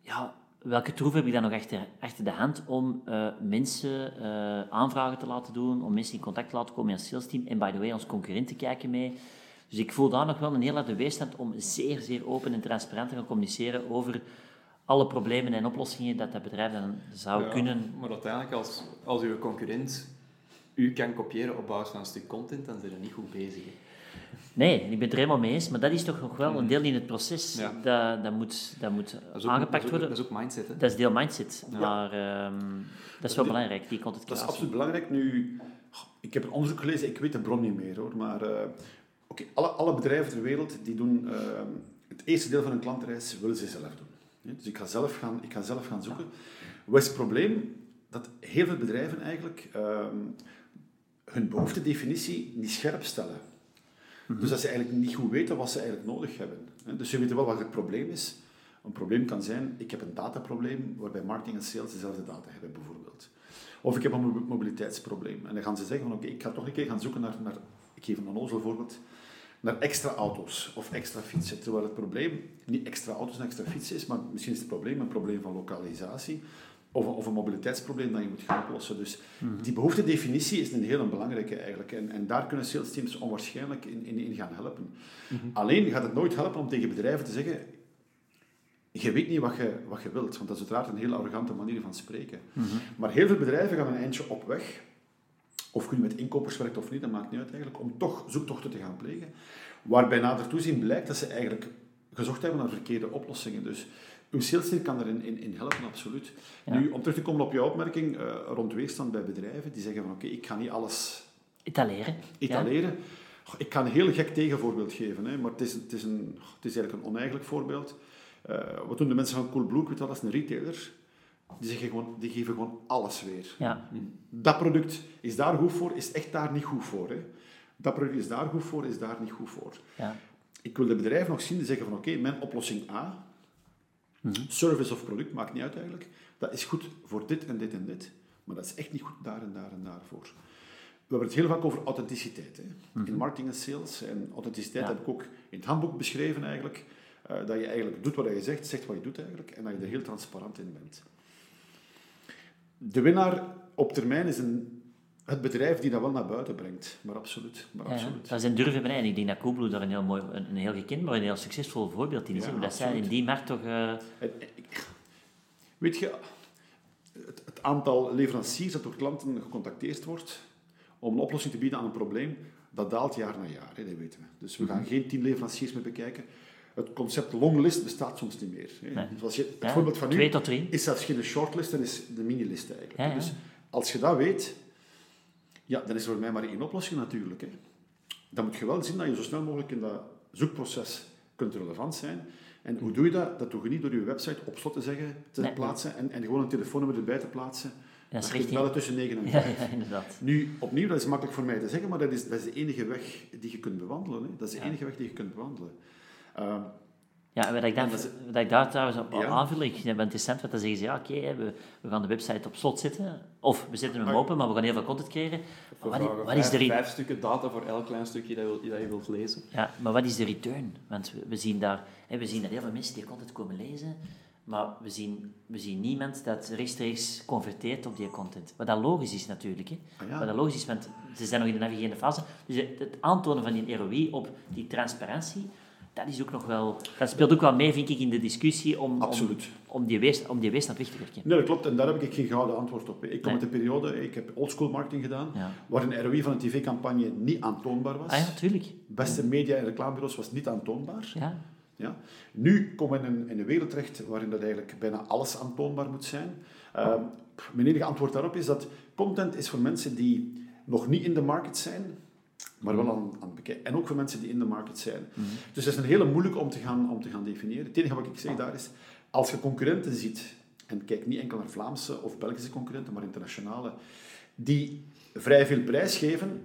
S2: ja, welke troef heb ik dan nog achter, achter de hand om uh, mensen aanvragen te laten doen, om mensen in contact te laten komen met ons salesteam en by the way, ons concurrenten kijken mee. Dus ik voel daar nog wel een heel harde weerstand om zeer, zeer open en transparant te gaan communiceren over alle problemen en oplossingen dat dat bedrijf dan zou ja, kunnen.
S3: Maar uiteindelijk, als, als uw concurrent u kan kopiëren op basis van een stuk content, dan zijn er niet goed bezig.
S2: Nee, ik ben het er helemaal mee eens, maar dat is toch nog wel een deel in het proces. Dat, dat moet, dat moet aangepakt worden.
S3: Dat is ook mindset. Hè?
S2: Dat is deel mindset, maar um, dat is wel belangrijk, die content
S1: Dat is absoluut belangrijk. Nu, ik heb een onderzoek gelezen, ik weet de bron niet meer hoor, maar uh, okay, alle, alle bedrijven ter wereld die doen uh, het eerste deel van een klantreis willen ze zelf doen. Dus ik ga zelf gaan, ik ga zelf gaan zoeken. Wat is het probleem? Dat heel veel bedrijven eigenlijk uh, hun behoeftedefinitie niet scherp stellen. Mhm. Dus dat ze eigenlijk niet goed weten wat ze eigenlijk nodig hebben. Dus ze weten wel wat het probleem is. Een probleem kan zijn, ik heb een dataprobleem waarbij marketing en sales dezelfde data hebben bijvoorbeeld. Of ik heb een mobiliteitsprobleem. En dan gaan ze zeggen van oké, ik ga toch een keer gaan zoeken naar, naar ik geef een onnozel voorbeeld, naar extra auto's of extra fietsen. Terwijl het probleem niet extra auto's en extra fietsen is, maar misschien is het probleem een probleem van lokalisatie of, of een mobiliteitsprobleem dat je moet gaan oplossen. Dus mm die behoeftedefinitie is een hele belangrijke eigenlijk. En, en daar kunnen sales teams onwaarschijnlijk in, in, in gaan helpen. Mhm. Alleen gaat het nooit helpen om tegen bedrijven te zeggen je weet niet wat je, wat je wilt, want dat is uiteraard een hele arrogante manier van spreken. Mhm. Maar heel veel bedrijven gaan een eindje op weg, of je met inkopers werkt of niet, dat maakt niet uit eigenlijk, om toch zoektochten te gaan plegen, waarbij nader toezien blijkt dat ze eigenlijk gezocht hebben naar verkeerde oplossingen. Dus uw kan erin in, in helpen, absoluut. Nu, om terug te komen op jouw opmerking uh, rond weerstand bij bedrijven, die zeggen van oké, ik ga niet alles...
S2: Etaleren.
S1: Etaleren. Ik kan een heel gek tegenvoorbeeld geven, hè, maar het is, het, is een, het is eigenlijk een oneigenlijk voorbeeld. Uh, wat doen de mensen van Coolblue, weet dat is een retailer, die, zeggen gewoon, die geven gewoon alles weer.
S2: Ja.
S1: Dat product is daar goed voor, is echt daar niet goed voor. Hè. Dat product is daar goed voor, is daar niet goed voor.
S2: Ja.
S1: Ik wil de bedrijven nog zien die zeggen van oké, mijn oplossing A Mhm. Service of product, maakt niet uit eigenlijk. Dat is goed voor dit en dit en dit, maar dat is echt niet goed daar en daar en daarvoor. We hebben het heel vaak over authenticiteit. Hè. In mhm. marketing en sales. En authenticiteit heb ik ook in het handboek beschreven eigenlijk. Uh, dat je eigenlijk doet wat je zegt, zegt wat je doet eigenlijk. En dat je er heel transparant in bent. De winnaar op termijn is een het bedrijf die dat wel naar buiten brengt. Maar absoluut. Maar absoluut.
S2: Dat is een durven en ik denk dat Coolblue daar een heel, mooi, een, heel gekend, maar een heel succesvol voorbeeld in is. Ja, dat zij in die markt toch... Uh...
S1: Weet je, het, het, aantal leveranciers dat door klanten gecontacteerd wordt om een oplossing te bieden aan een probleem, dat daalt jaar na jaar, hè, dat weten we. Dus we gaan mhm. geen tien leveranciers meer bekijken. Het concept longlist bestaat soms niet meer. Hè. Als je, het voorbeeld van nu is zelfs geen shortlist, dan is de minilist eigenlijk. Dus als je dat weet, ja, dan is er voor mij maar één oplossing natuurlijk. Hè. dan moet je wel zien dat je zo snel mogelijk in dat zoekproces kunt relevant zijn. En hoe doe je dat? Dat doe je niet door je website op slot te zeggen, te
S2: Nee.
S1: plaatsen en, en gewoon een telefoonnummer erbij te plaatsen.
S2: Dat is
S1: bellen tussen 9 en
S2: Ja,
S1: 5.
S2: ja, inderdaad.
S1: Nu, opnieuw, dat is makkelijk voor mij te zeggen, maar dat is, dat is de enige weg die je kunt bewandelen. Hè. Dat is de
S2: Ja.
S1: enige weg die je kunt bewandelen. Ehm,
S2: Ja, wat ik,
S1: dat is-
S2: wat ik daar trouwens op
S1: Ja.
S2: aanvul, ik het interessant, want dan zeggen ze, ja, oké, we, we gaan de website op slot zetten, of we zetten hem
S1: Maar-
S2: open, maar we gaan heel veel content creëren.
S3: We
S2: Wat, wat is
S3: vijf,
S2: de re-
S3: vijf stukken data voor elk klein stukje dat je, wil- dat je wilt lezen.
S2: ja, maar wat is de return? Want we, we zien daar, hè, we zien dat heel veel mensen die content komen lezen, maar we zien, we zien niemand dat rechtstreeks converteert op die content. Wat dat logisch is natuurlijk. Hè.
S1: Ah ja.
S2: Wat dat logisch is, want ze zijn nog in de navigerende fase. Dus het, het aantonen van die ROI op die transparantie, dat is ook nog wel... Dat speelt ook wel mee, vind ik, in de discussie om, om,
S1: Absoluut.
S2: om, die, wees, om die weg te werken.
S1: Nee, dat klopt. En daar heb ik geen gouden antwoord op. Ik kom
S2: Nee.
S1: uit de periode, ik heb oldschool marketing gedaan,
S2: Ja.
S1: waar een ROI van een tv-campagne niet aantoonbaar was.
S2: Ah ja, natuurlijk.
S1: Beste media- en reclamebureaus was niet aantoonbaar.
S2: Ja.
S1: Ja. Nu komen we in een, in een wereld terecht waarin dat eigenlijk bijna alles aantoonbaar moet zijn. Ehm, mijn enige antwoord daarop is dat content is voor mensen die nog niet in de market zijn, maar wel aan, aan het bekijken. En ook voor mensen die in de market zijn. Dus dat is een hele moeilijke om te, gaan, om te gaan definiëren. Het enige wat ik zeg daar is, als je concurrenten ziet, en kijk niet enkel naar Vlaamse of Belgische concurrenten, maar internationale, die vrij veel prijs geven,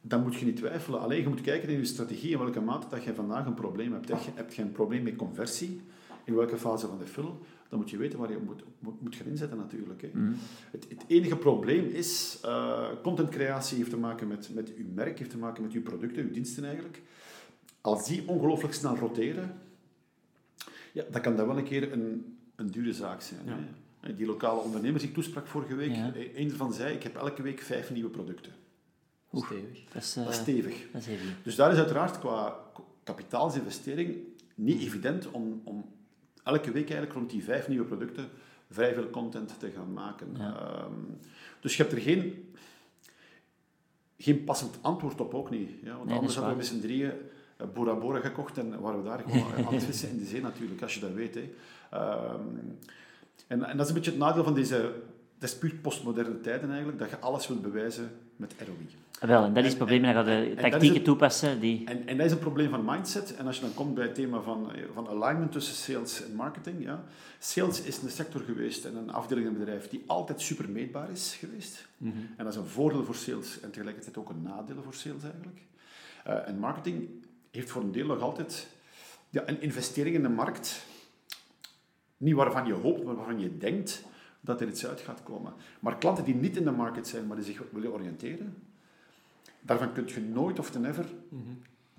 S1: dan moet je niet twijfelen. Alleen je moet kijken in je strategie in welke mate dat je vandaag een probleem hebt. Heb je, heb je een probleem met conversie? In welke fase van de funnel? Dan moet je weten waar je moet, moet, moet gaan inzetten natuurlijk. Hè. Het, het enige probleem is, eh contentcreatie heeft te maken met, met uw merk, heeft te maken met uw producten, uw diensten eigenlijk. Als die ongelooflijk snel roteren, ja, dan kan dat wel een keer een, een dure zaak zijn.
S3: Ja.
S1: Hè. Die lokale ondernemers die ik toesprak vorige week,
S2: Ja.
S1: eh, een ervan zei, ik heb elke week vijf nieuwe producten.
S3: Stevig.
S2: Dat is,
S1: Dat is
S2: eh,
S1: stevig.
S2: dat is heavy.
S1: Dus daar is uiteraard qua kapitaalsinvestering niet evident om, om elke week eigenlijk rond die vijf nieuwe producten vrij veel content te gaan maken.
S2: Ja.
S1: Ehm, dus je hebt er geen, geen passend antwoord op, ook niet. Ja? Want
S2: Nee,
S1: anders hadden we met z'n drieën eh, Bora Bora gekocht en waren we daar gewoon aan het vissen in de zee natuurlijk, als je dat weet. Hè. Ehm, en, en dat is een beetje het nadeel van deze... Dat is puur postmoderne tijden eigenlijk, dat je alles wilt bewijzen met ROI.
S2: Wel, en dat is het probleem, dan ga je
S1: dat is
S2: tactieken
S1: het-
S2: toepassen die...
S1: En, en dat is een probleem van mindset. En als je dan komt bij het thema van, eh, van alignment tussen sales en marketing. Ja. Sales is een sector geweest en een afdeling in een bedrijf die altijd super meetbaar is geweest. En dat is een voordeel voor sales en tegelijkertijd ook een nadeel voor sales eigenlijk. Eh, en marketing heeft voor een deel nog altijd ja, een investering in de markt. Niet waarvan je hoopt, maar waarvan je denkt dat er iets uit gaat komen. Maar klanten die niet in de market zijn, maar die zich willen oriënteren, daarvan kun je nooit of ten ever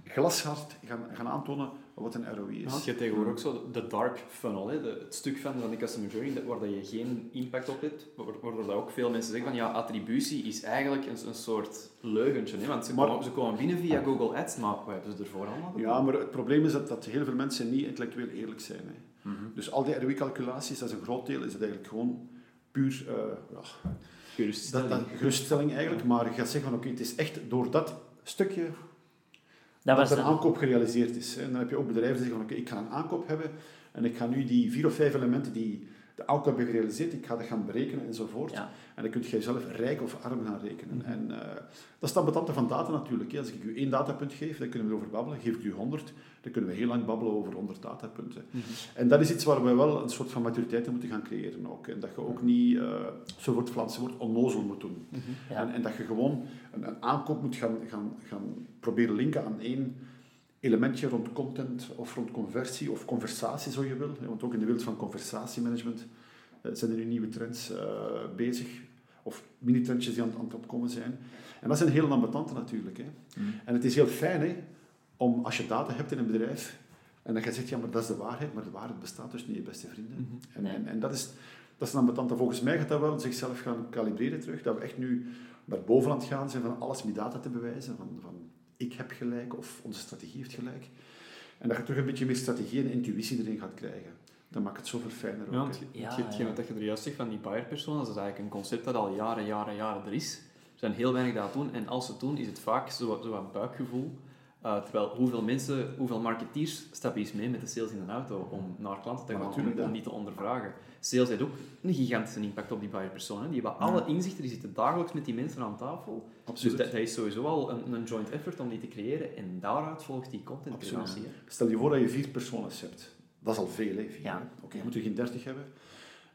S1: glashard gaan, gaan aantonen wat een ROI is.
S3: Ja, je hebt tegenwoordig ook zo de dark funnel, hè, de, het stuk van, van de customer journey dat- waar dat je geen impact op hebt, wa- waardoor dat ook veel mensen zeggen van ja, attributie is eigenlijk een, een soort leugentje, hè, want ze,
S1: Maar-
S3: komen, ze komen binnen via Google Ads, maar wat hebben ze ervoor allemaal?
S1: Ja, maar het probleem is dat, dat heel veel mensen niet intellectueel eerlijk zijn. Hè. Dus al die ROI-calculaties, dat is een groot deel, is het eigenlijk gewoon puur uh, ja,
S3: Geruststelling.
S1: dat, dat geruststelling eigenlijk. Maar je gaat zeggen van oké, het is echt door dat stukje
S2: Dat
S1: dat
S2: was
S1: een
S2: de-
S1: aankoop gerealiseerd is. En dan heb je ook bedrijven die zeggen van oké, ik ga een aankoop hebben en ik ga nu die vier of vijf elementen die de aankoop hebben gerealiseerd, ik ga dat gaan berekenen enzovoort.
S2: Ja.
S1: En dan kun je zelf rijk of arm gaan rekenen. En eh, dat is dan betante van data natuurlijk. hè. Als ik u één datapunt geef, dan kunnen we erover babbelen. Geef ik u 100, dan kunnen we heel lang babbelen over 100 datapunten. En dat is iets waar we wel een soort van maturiteit in moeten gaan creëren ook. En dat je ook niet, eh zo wordt het Vlaamse woord, onnozel moet doen.
S2: Ja.
S1: En, en dat je gewoon een, een aankoop moet gaan, gaan, gaan proberen linken aan één elementje rond content of rond conversie of conversatie, zo je wil. Want ook in de wereld van conversatiemanagement eh, zijn er nu nieuwe trends eh, bezig. Of mini-trendjes die aan, het- aan het opkomen zijn. En dat zijn heel ambetante natuurlijk. Hè. En het is heel fijn hè, om, als je data hebt in een bedrijf, en dat je zegt, ja, maar dat is de waarheid, maar de waarheid bestaat dus niet, je beste vrienden. En,
S2: Nee.
S1: en, en dat is, dat is een ambetante. Volgens mij gaat dat wel zichzelf gaan kalibreren terug, dat we echt nu naar boven aan het gaan zijn van alles met data te bewijzen, van, van ik heb gelijk of onze strategie heeft gelijk. En dat je terug een beetje meer strategie en intuïtie erin gaat krijgen. Dan maakt het zoveel fijner
S3: Ja,
S1: ook.
S3: want
S1: hè.
S3: je-
S2: Ja,
S3: hetgeen- hetgeen
S2: ja.
S3: wat je er juist zegt van die buyer personas, dat is eigenlijk een concept dat al jaren, jaren, jaren er is. Er zijn heel weinig dat doen en als ze het doen, is het vaak zo, zo wat buikgevoel. Uh, terwijl hoeveel mensen, hoeveel marketeers stappen eens mee met de sales in een auto om naar klanten te gaan, om, om die te ondervragen. Sales heeft ook een gigantische impact op die buyer persoon. Die hebben alle inzichten, die zitten dagelijks met die mensen aan tafel.
S1: Absoluut.
S3: Dus dat, dat, is sowieso al een, een, joint effort om die te creëren en daaruit volgt die content
S1: creatie. Stel je voor dat je vier personen hebt. Dat is al veel, hè?
S2: Ja.
S1: Oké, okay, je moet er geen dertig hebben.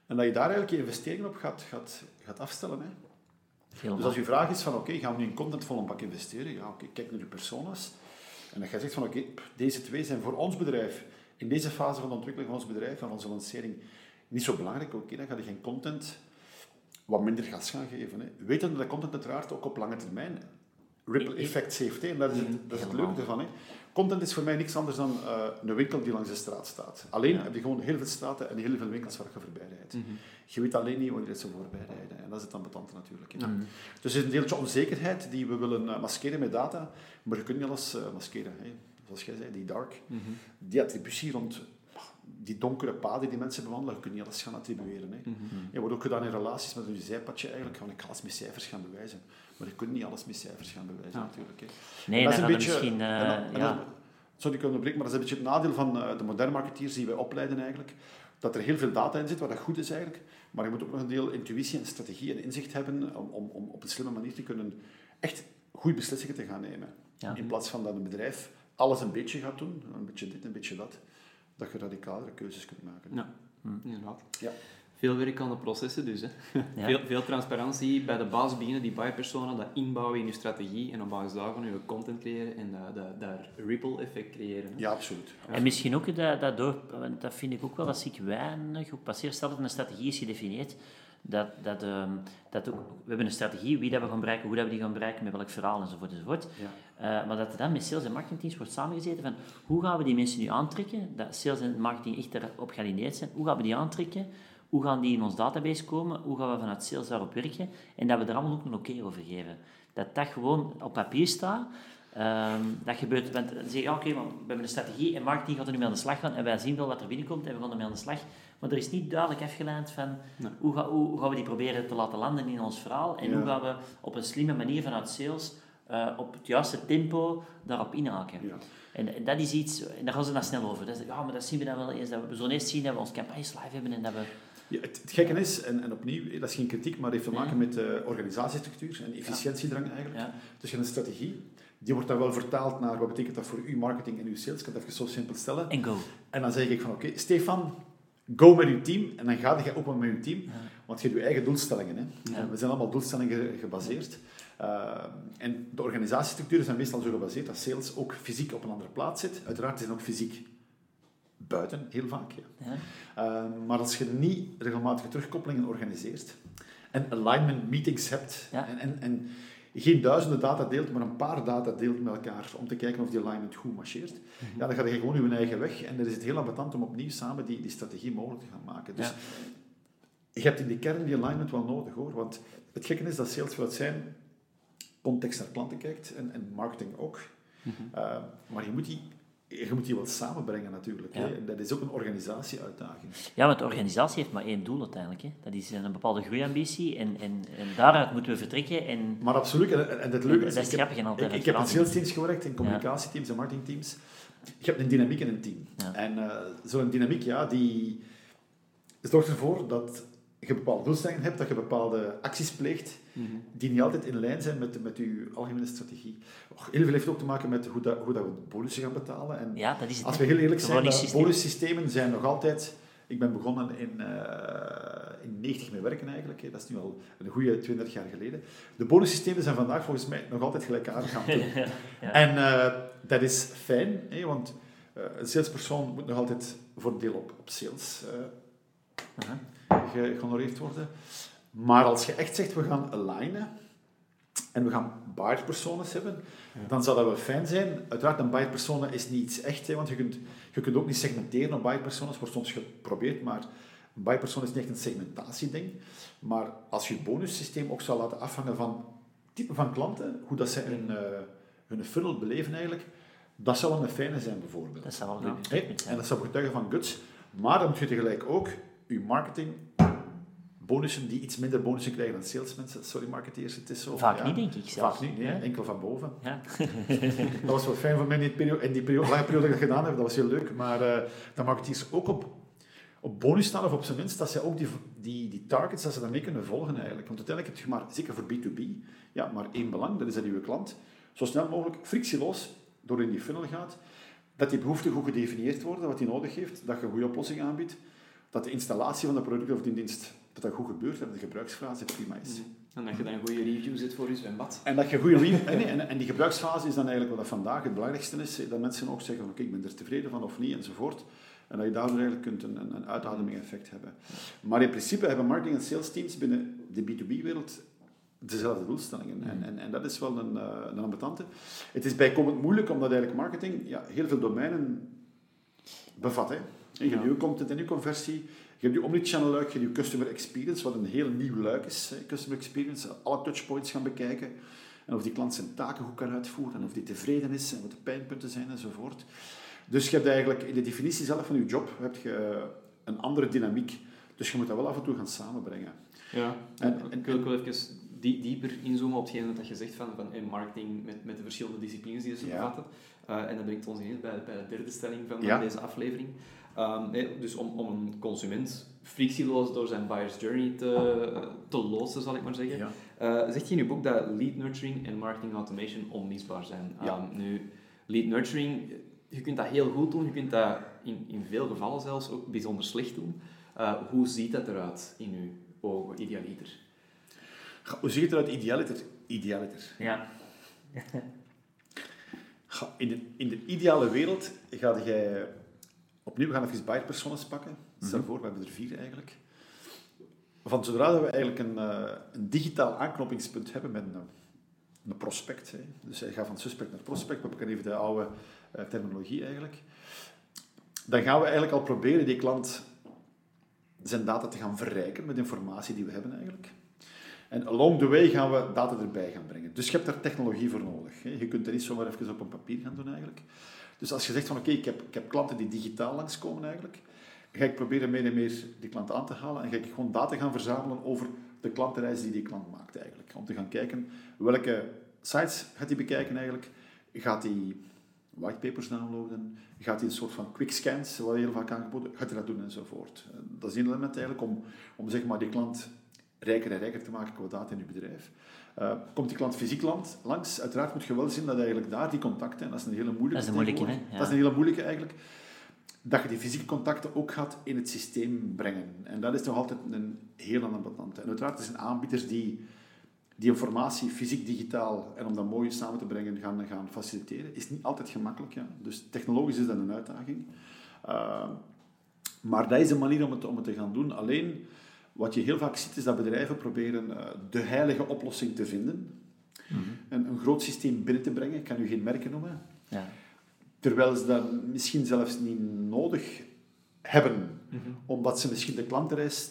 S1: En dat je daar eigenlijk je investeringen op gaat, gaat, gaat afstellen. Hè? Dus als je vraag is van, oké, gaan we nu in content vol een bak investeren? Ja, oké, kijk naar je personas. En dat je zegt van, oké, deze twee zijn voor ons bedrijf, in deze fase van de ontwikkeling van ons bedrijf, van onze lancering, niet zo belangrijk. Oké, dan ga je geen content wat minder gas gaan geven. Hè. Weten dat content uiteraard ook op lange termijn ripple effect heeft. Hè. En dat is het, dat is het leuke ervan. Hè. Content is voor mij niks anders dan uh, een winkel die langs de straat staat. Alleen heb je gewoon heel veel straten en heel veel winkels waar je voorbij rijdt. Mm -hmm. Je weet alleen niet wanneer ze voorbij rijden. En dat is het ambetant natuurlijk. Mm -hmm. Dus het is een deeltje onzekerheid die we willen uh, maskeren met data, maar je kunt niet alles uh, maskeren. Hè. Zoals jij zei, die dark, mm -hmm. die attributie rond die donkere paden die mensen bewandelen, je kunt niet alles gaan attribueren. Hè. Mm -hmm. Je wordt ook gedaan in relaties met een zijpadje eigenlijk, van ik ga alles met cijfers gaan bewijzen. Maar je kunt niet alles met cijfers gaan bewijzen ja. natuurlijk. Hè.
S2: Nee, dat is een beetje, misschien... Uh,
S1: en dan, ja. sorry, ik onderbreek, maar dat is een beetje het nadeel van uh, de moderne marketeers die wij opleiden eigenlijk. Dat er heel veel data in zit, wat dat goed is eigenlijk. Maar je moet ook nog een deel intuïtie en strategie en inzicht hebben om, om, om op een slimme manier te kunnen echt goede beslissingen te gaan nemen. Ja. In plaats van dat een bedrijf alles een beetje gaat doen, een beetje dit, een beetje dat dat je radicalere keuzes kunt maken.
S3: Ja, hm. inderdaad.
S1: Ja.
S3: Veel werk aan de processen dus. Hè. Ja. Veel, veel transparantie bij de basis beginnen, die buy-persona, dat inbouwen in je strategie en op basis daarvan je content creëren en dat, dat, dat ripple effect creëren. Hè.
S1: Ja, absoluut.
S2: En misschien ook dat, dat door, dat vind ik ook wel, dat ik weinig op passeer, stel dat een strategie is gedefinieerd, dat, dat, um, dat ook, we hebben een strategie, wie dat we gaan bereiken, hoe dat we die gaan bereiken, met welk verhaal enzovoort. enzovoort. Ja. Uh, maar dat er dan met sales en marketingteams wordt samengezeten van hoe gaan we die mensen nu aantrekken, dat sales en marketing echt erop gealineerd zijn, hoe gaan we die aantrekken, hoe gaan die in ons database komen, hoe gaan we vanuit sales daarop werken en dat we er allemaal ook een oké over geven. Dat dat gewoon op papier staat, Um, dat gebeurt, want dan zeg je, oké, okay, we hebben een strategie en marketing gaat er nu mee aan de slag gaan en wij zien wel wat er binnenkomt en we gaan ermee aan de slag. Maar er is niet duidelijk afgeleid van hoe, ga, hoe, gaan we die proberen te laten landen in ons verhaal en hoe gaan we op een slimme manier vanuit sales uh, op het juiste tempo daarop inhaken. Ja. En, en, dat is iets, en daar gaan ze dan snel over. Dat is, ja, maar dat zien we dan wel eens, dat we zullen eerst zien dat we ons campagnes live hebben en dat we...
S1: Ja, het, het gekke is, en, en, opnieuw, dat is geen kritiek, maar heeft te maken met uh, organisatiestructuur en efficiëntiedrang eigenlijk. Dus je hebt een strategie, die wordt dan wel vertaald naar wat betekent dat voor uw marketing en uw sales. Ik kan het even zo simpel stellen.
S2: En go.
S1: En dan zeg ik van, oké, Stefan, go met uw team. En dan ga je open met uw team. Want je hebt je eigen doelstellingen. Hè. We zijn allemaal doelstellingen gebaseerd. Uh, en de organisatiestructuren zijn meestal zo gebaseerd dat sales ook fysiek op een andere plaats zit. Uiteraard zijn ook fysiek buiten, heel vaak. Ja. Uh, maar als je niet regelmatige terugkoppelingen organiseert en alignment meetings hebt en, en, en geen duizenden data deelt, maar een paar data deelt met elkaar om te kijken of die alignment goed marcheert, mhm. ja, dan ga je gewoon je eigen weg. En dan is het heel ambetant om opnieuw samen die, die strategie mogelijk te gaan maken. Dus je hebt in de kern die alignment wel nodig hoor. Want het gekke is dat sales vanuit zijn context naar klanten kijkt en, en marketing ook. Mhm. Uh, maar je moet die je moet die wat samenbrengen natuurlijk. Hè. Dat is ook een organisatieuitdaging.
S2: Ja, want de organisatie heeft maar één doel uiteindelijk. Hè. Dat is een bepaalde groeiambitie en, en, en daaruit moeten we vertrekken. En,
S1: maar absoluut, en, en het leuke
S2: is... Dat is grappig en altijd.
S1: Ik, ik heb in salesteams gewerkt, in communicatieteams en marketingteams. Je hebt een dynamiek in een team. En uh, zo'n dynamiek, ja, die zorgt ervoor dat je bepaalde doelstellingen hebt, dat je bepaalde acties pleegt, mhm. die niet altijd in lijn zijn met, met je algemene strategie. heel veel heeft ook te maken met hoe, dat, hoe dat we bonussen gaan betalen. En
S2: ja, dat is het,
S1: als we heel eerlijk zijn, bonussystemen zijn nog altijd... Ik ben begonnen in, uh, in 90 met werken eigenlijk. Dat is nu al een goede 32 jaar geleden. De bonussystemen zijn vandaag volgens mij nog altijd gelijkaardig aan doen. ja. En uh, dat is fijn, hè, want uh, een salespersoon moet nog altijd voor deel op, op sales -huh gehonoreerd worden. Maar als je echt zegt, we gaan alignen en we gaan buyer-personas hebben, dan zou dat wel fijn zijn. Uiteraard, een buyer-persona is niet iets echt, hè, want je kunt, je kunt ook niet segmenteren op buyer-personas, wordt soms geprobeerd, maar een buyer-persona is niet echt een segmentatieding. Maar als je het bonussysteem ook zou laten afhangen van type van klanten, hoe dat ze hun, uh, hun funnel beleven eigenlijk, dat zou wel een fijne zijn bijvoorbeeld.
S2: Dat zou wel
S1: En dat zou getuigen van guts. Maar dan moet je tegelijk ook je marketing bonussen die iets minder bonussen krijgen dan salesmensen. Sorry marketeers, het is zo.
S2: Vaak
S1: ja.
S2: niet, denk ik zelfs.
S1: Vaak niet, nee,
S2: Ja.
S1: enkel van boven.
S2: Ja.
S1: Dat was wel fijn voor mij in die periode, in die periode, lange periode dat ik dat gedaan heb. Dat was heel leuk. Maar eh dan marketeers ook op, op bonus staan, of op zijn minst, dat zij ook die, die, die targets, dat ze daarmee kunnen volgen eigenlijk. Want uiteindelijk heb je maar, zeker voor B2B, ja, maar één belang, dat is dat je klant zo snel mogelijk frictieloos door in die funnel gaat, dat die behoeften goed gedefinieerd worden, wat hij nodig heeft, dat je een goede oplossing aanbiedt, dat de installatie van de product of die dienst dat dat goed gebeurt en dat de gebruiksfase prima is.
S3: En dat je dan een goede review zet voor je zwembad.
S1: En dat je goede review... en, nee, en, en die gebruiksfase is dan eigenlijk wat dat vandaag het belangrijkste is. Dat mensen ook zeggen, oké, ik ben er tevreden van of niet, enzovoort. En dat je daardoor eigenlijk kunt een, een, een uitademing effect hebben. Maar in principe hebben marketing en sales teams binnen de B2B-wereld dezelfde doelstellingen. En, en, en dat is wel een, eh, een ambetante. Het is bijkomend moeilijk, omdat eigenlijk marketing ja, heel veel domeinen bevat. Hè. Je hebt
S3: Ja.
S1: je content en je conversie, je hebt je omnichannel luik, je hebt je customer experience, wat een heel nieuw luik is. Hè. Customer experience, alle touchpoints gaan bekijken. En of die klant zijn taken goed kan uitvoeren, en of die tevreden is, en wat de pijnpunten zijn, enzovoort. Dus je hebt eigenlijk in de definitie zelf van je job heb je eh, een andere dynamiek. Dus je moet dat wel af en toe gaan samenbrengen.
S3: Ja,
S1: En-
S3: en, ik wil ook wel even die, dieper inzoomen op hetgeen dat je zegt van, van marketing met, met de verschillende disciplines die ze
S1: Ja.
S3: bevatten. Eh, en dat brengt ons ineens bij, bij de derde stelling van, van
S1: Ja.
S3: deze aflevering. Ehm, dus om, om een consument frictieloos door zijn buyer's journey te, te loodsen, zal ik maar zeggen.
S1: Ja.
S3: Eh, zegt je in je boek dat lead nurturing en marketing automation onmisbaar zijn.
S1: Ja.
S3: Ehm, nu, lead nurturing, je kunt dat heel goed doen, je kunt dat in, in veel gevallen zelfs ook bijzonder slecht doen. Eh, hoe ziet dat eruit in uw ogen, idealiter?
S1: Hoe ziet het eruit idealiter? Idealiter.
S2: Ja.
S1: In de, in de ideale wereld ga jij... Opnieuw, we gaan even buyer-personas pakken. Stel voor, we hebben er vier eigenlijk. Van zodra dat we eigenlijk een, eh, een digitaal aanknopingspunt hebben met een, een prospect. Hè. Dus hij gaat van suspect naar prospect. We pakken even de oude eh, terminologie eigenlijk. Dan gaan we eigenlijk al proberen die klant zijn data te gaan verrijken met informatie die we hebben eigenlijk. En along the way gaan we data erbij gaan brengen. Dus je hebt daar technologie voor nodig. Hè. Je kunt er niet zomaar even op een papier gaan doen eigenlijk. Dus als je zegt van oké, ik, heb, ik heb klanten die digitaal langskomen eigenlijk, ga ik proberen meer en meer die klant aan te halen en ga ik gewoon data gaan verzamelen over de klantenreis die die klant maakt eigenlijk. Om te gaan kijken welke sites gaat hij bekijken eigenlijk. Gaat hij whitepapers downloaden? Gaat hij een soort van quick scans, wat heel vaak aangeboden, gaat hij dat doen enzovoort. Eh, Dat is een element eigenlijk om, om zeg maar die klant rijker en rijker te maken qua data in je bedrijf. Eh, komt die klant fysiek land, langs, uiteraard moet je wel zien dat eigenlijk daar die contacten, en dat is een hele moeilijke
S2: Dat is een moeilijke,
S1: tegenwoordig,
S2: hè? Ja.
S1: Dat is een hele moeilijke eigenlijk, dat je die fysieke contacten ook gaat in het systeem brengen. En dat is toch altijd een heel ambetante. En uiteraard er zijn aanbieders die die informatie fysiek, digitaal en om dat mooi samen te brengen gaan, gaan faciliteren. Is niet altijd gemakkelijk. Ja. Dus technologisch is dat een uitdaging. Uh, maar dat is de manier om het, om het te gaan doen. Alleen, wat je heel vaak ziet, is dat bedrijven proberen uh, de heilige oplossing te vinden. Mm-hmm. En een groot systeem binnen te brengen. Ik kan u geen merken noemen.
S2: Ja.
S1: Terwijl ze dat misschien zelfs niet nodig hebben. Mm-hmm. Omdat ze misschien de klantenreis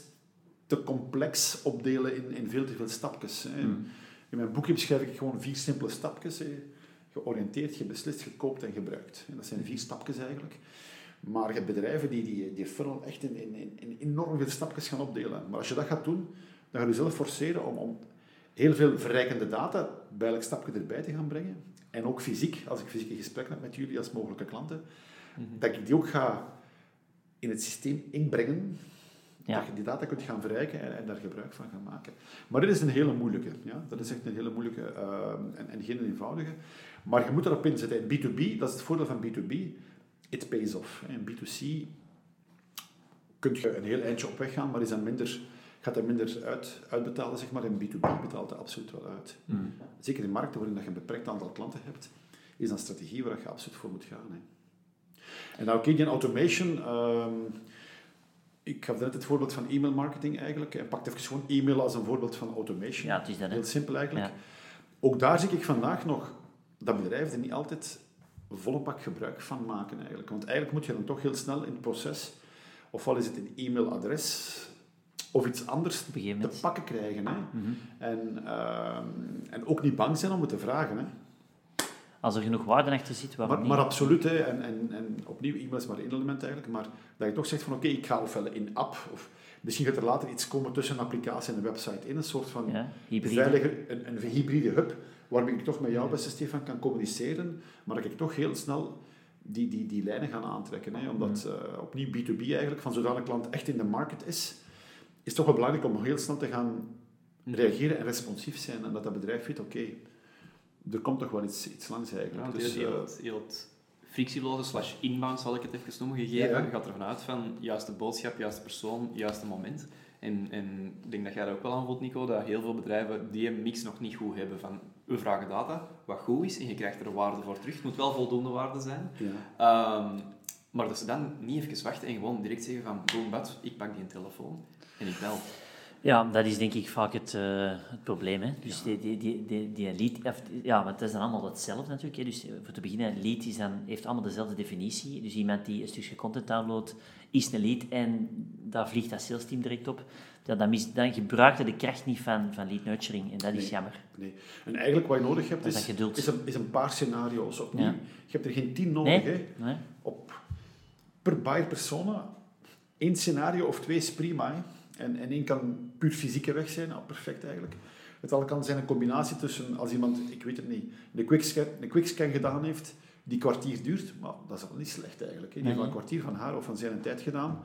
S1: te complex opdelen in, in veel te veel stapjes. Hè. Mm. In mijn boekje beschrijf ik gewoon vier simpele stapjes. Hè. Georiënteerd, gebeslist, gekoopt en gebruikt. En dat zijn vier stapjes eigenlijk. Maar je hebt bedrijven die die, die funnel echt in, in, in enorm veel stapjes gaan opdelen. Maar als je dat gaat doen, dan ga je jezelf forceren om, om heel veel verrijkende data bij elk stapje erbij te gaan brengen. En ook fysiek, als ik fysieke gesprekken heb met jullie als mogelijke klanten, mm-hmm. dat ik die ook ga in het systeem inbrengen, ja. dat je die data kunt gaan verrijken en, en, daar gebruik van gaan maken. Maar dit is een hele moeilijke. Ja? Dat is echt een hele moeilijke uh, en, en, geen eenvoudige. Maar je moet erop inzetten. In B2B, dat is het voordeel van B2B, it pays off. In B2C kun je een heel eindje op weg gaan, maar is dan minder, gaat er minder uit, uitbetalen. Zeg maar. In B2B betaalt het absoluut wel uit. Mm. Zeker in markten waarin je een beperkt aantal klanten hebt, is dat een strategie waar je absoluut voor moet gaan. Hè. En nou, die automation... Um, ik gaf net het voorbeeld van e-mail marketing eigenlijk. En pak even gewoon e-mail als een voorbeeld van automation.
S2: Ja, het is dat.
S1: Heel simpel eigenlijk.
S2: Ja.
S1: Ook daar zie ik vandaag nog dat bedrijven er niet altijd volle pak gebruik van maken eigenlijk. Want eigenlijk moet je dan toch heel snel in het proces, ofwel is het een e-mailadres of iets anders te pakken krijgen. Hè?
S2: Mm-hmm.
S1: en, uh, en ook niet bang zijn om het te vragen. Hè?
S2: Als er genoeg waarde achter zit, waarom
S1: maar,
S2: niet?
S1: maar absoluut, hè. En, en, en opnieuw, e-mail is maar één element eigenlijk, maar dat je toch zegt van oké, okay, ik ga ofwel in app, of Misschien gaat er later iets komen tussen een applicatie en een website in, een soort van
S2: Ja, hybride.
S1: veilige, een, een hybride hub, waarmee ik toch met jou, beste Stefan, kan communiceren, maar dat ik toch heel snel die, die, die lijnen ga aantrekken. Hè, omdat eh, opnieuw B2B eigenlijk, van zodra een klant echt in de market is, is het toch wel belangrijk om heel snel te gaan reageren en responsief zijn. En dat dat bedrijf weet, oké, er komt toch wel iets, iets langs eigenlijk. dus,
S3: heel,
S1: eh,
S3: het- heel het frictieloze slash inbound, zal ik het even noemen, gegeven.
S1: Ja.
S3: Je gaat ervan uit van juiste boodschap, juiste persoon, juiste moment. En, en ik denk dat jij dat ook wel aanvoelt, Nico, dat heel veel bedrijven die mix nog niet goed hebben van we vragen data, wat goed is, en je krijgt er waarde voor terug. Het moet wel voldoende waarde zijn.
S1: ja.
S3: Ehm, maar dat ze dan niet even wachten en gewoon direct zeggen van boom, bad, ik pak die telefoon en ik bel.
S2: Ja, dat is denk ik vaak het, eh, het probleem. Hè. Dus die, die, die, die, die lead, of, ja, want het is dan allemaal hetzelfde natuurlijk. Hè. Dus voor te beginnen, lead is dan, heeft allemaal dezelfde definitie. Dus iemand die een stukje content downloadt, is een lead en daar vliegt dat sales team direct op. Ja, dan, mis, dan gebruikt je de kracht niet van, van lead nurturing en dat is
S1: Nee.
S2: jammer.
S1: Nee. En eigenlijk wat je nodig hebt
S2: is
S1: is, een, is een paar scenario's opnieuw.
S2: Ja.
S1: Je hebt er geen tien nodig.
S2: Nee?
S1: Hè.
S2: Nee?
S1: Op, per buyer persona, één scenario of twee is prima. Hè. En, en één kan puur fysieke weg zijn, nou, perfect eigenlijk. Het al kan zijn een combinatie tussen, als iemand, ik weet het niet, een quickscan, een quickscan gedaan heeft, die kwartier duurt, maar dat is al niet slecht eigenlijk. Die heeft al een kwartier van haar of van zijn tijd gedaan.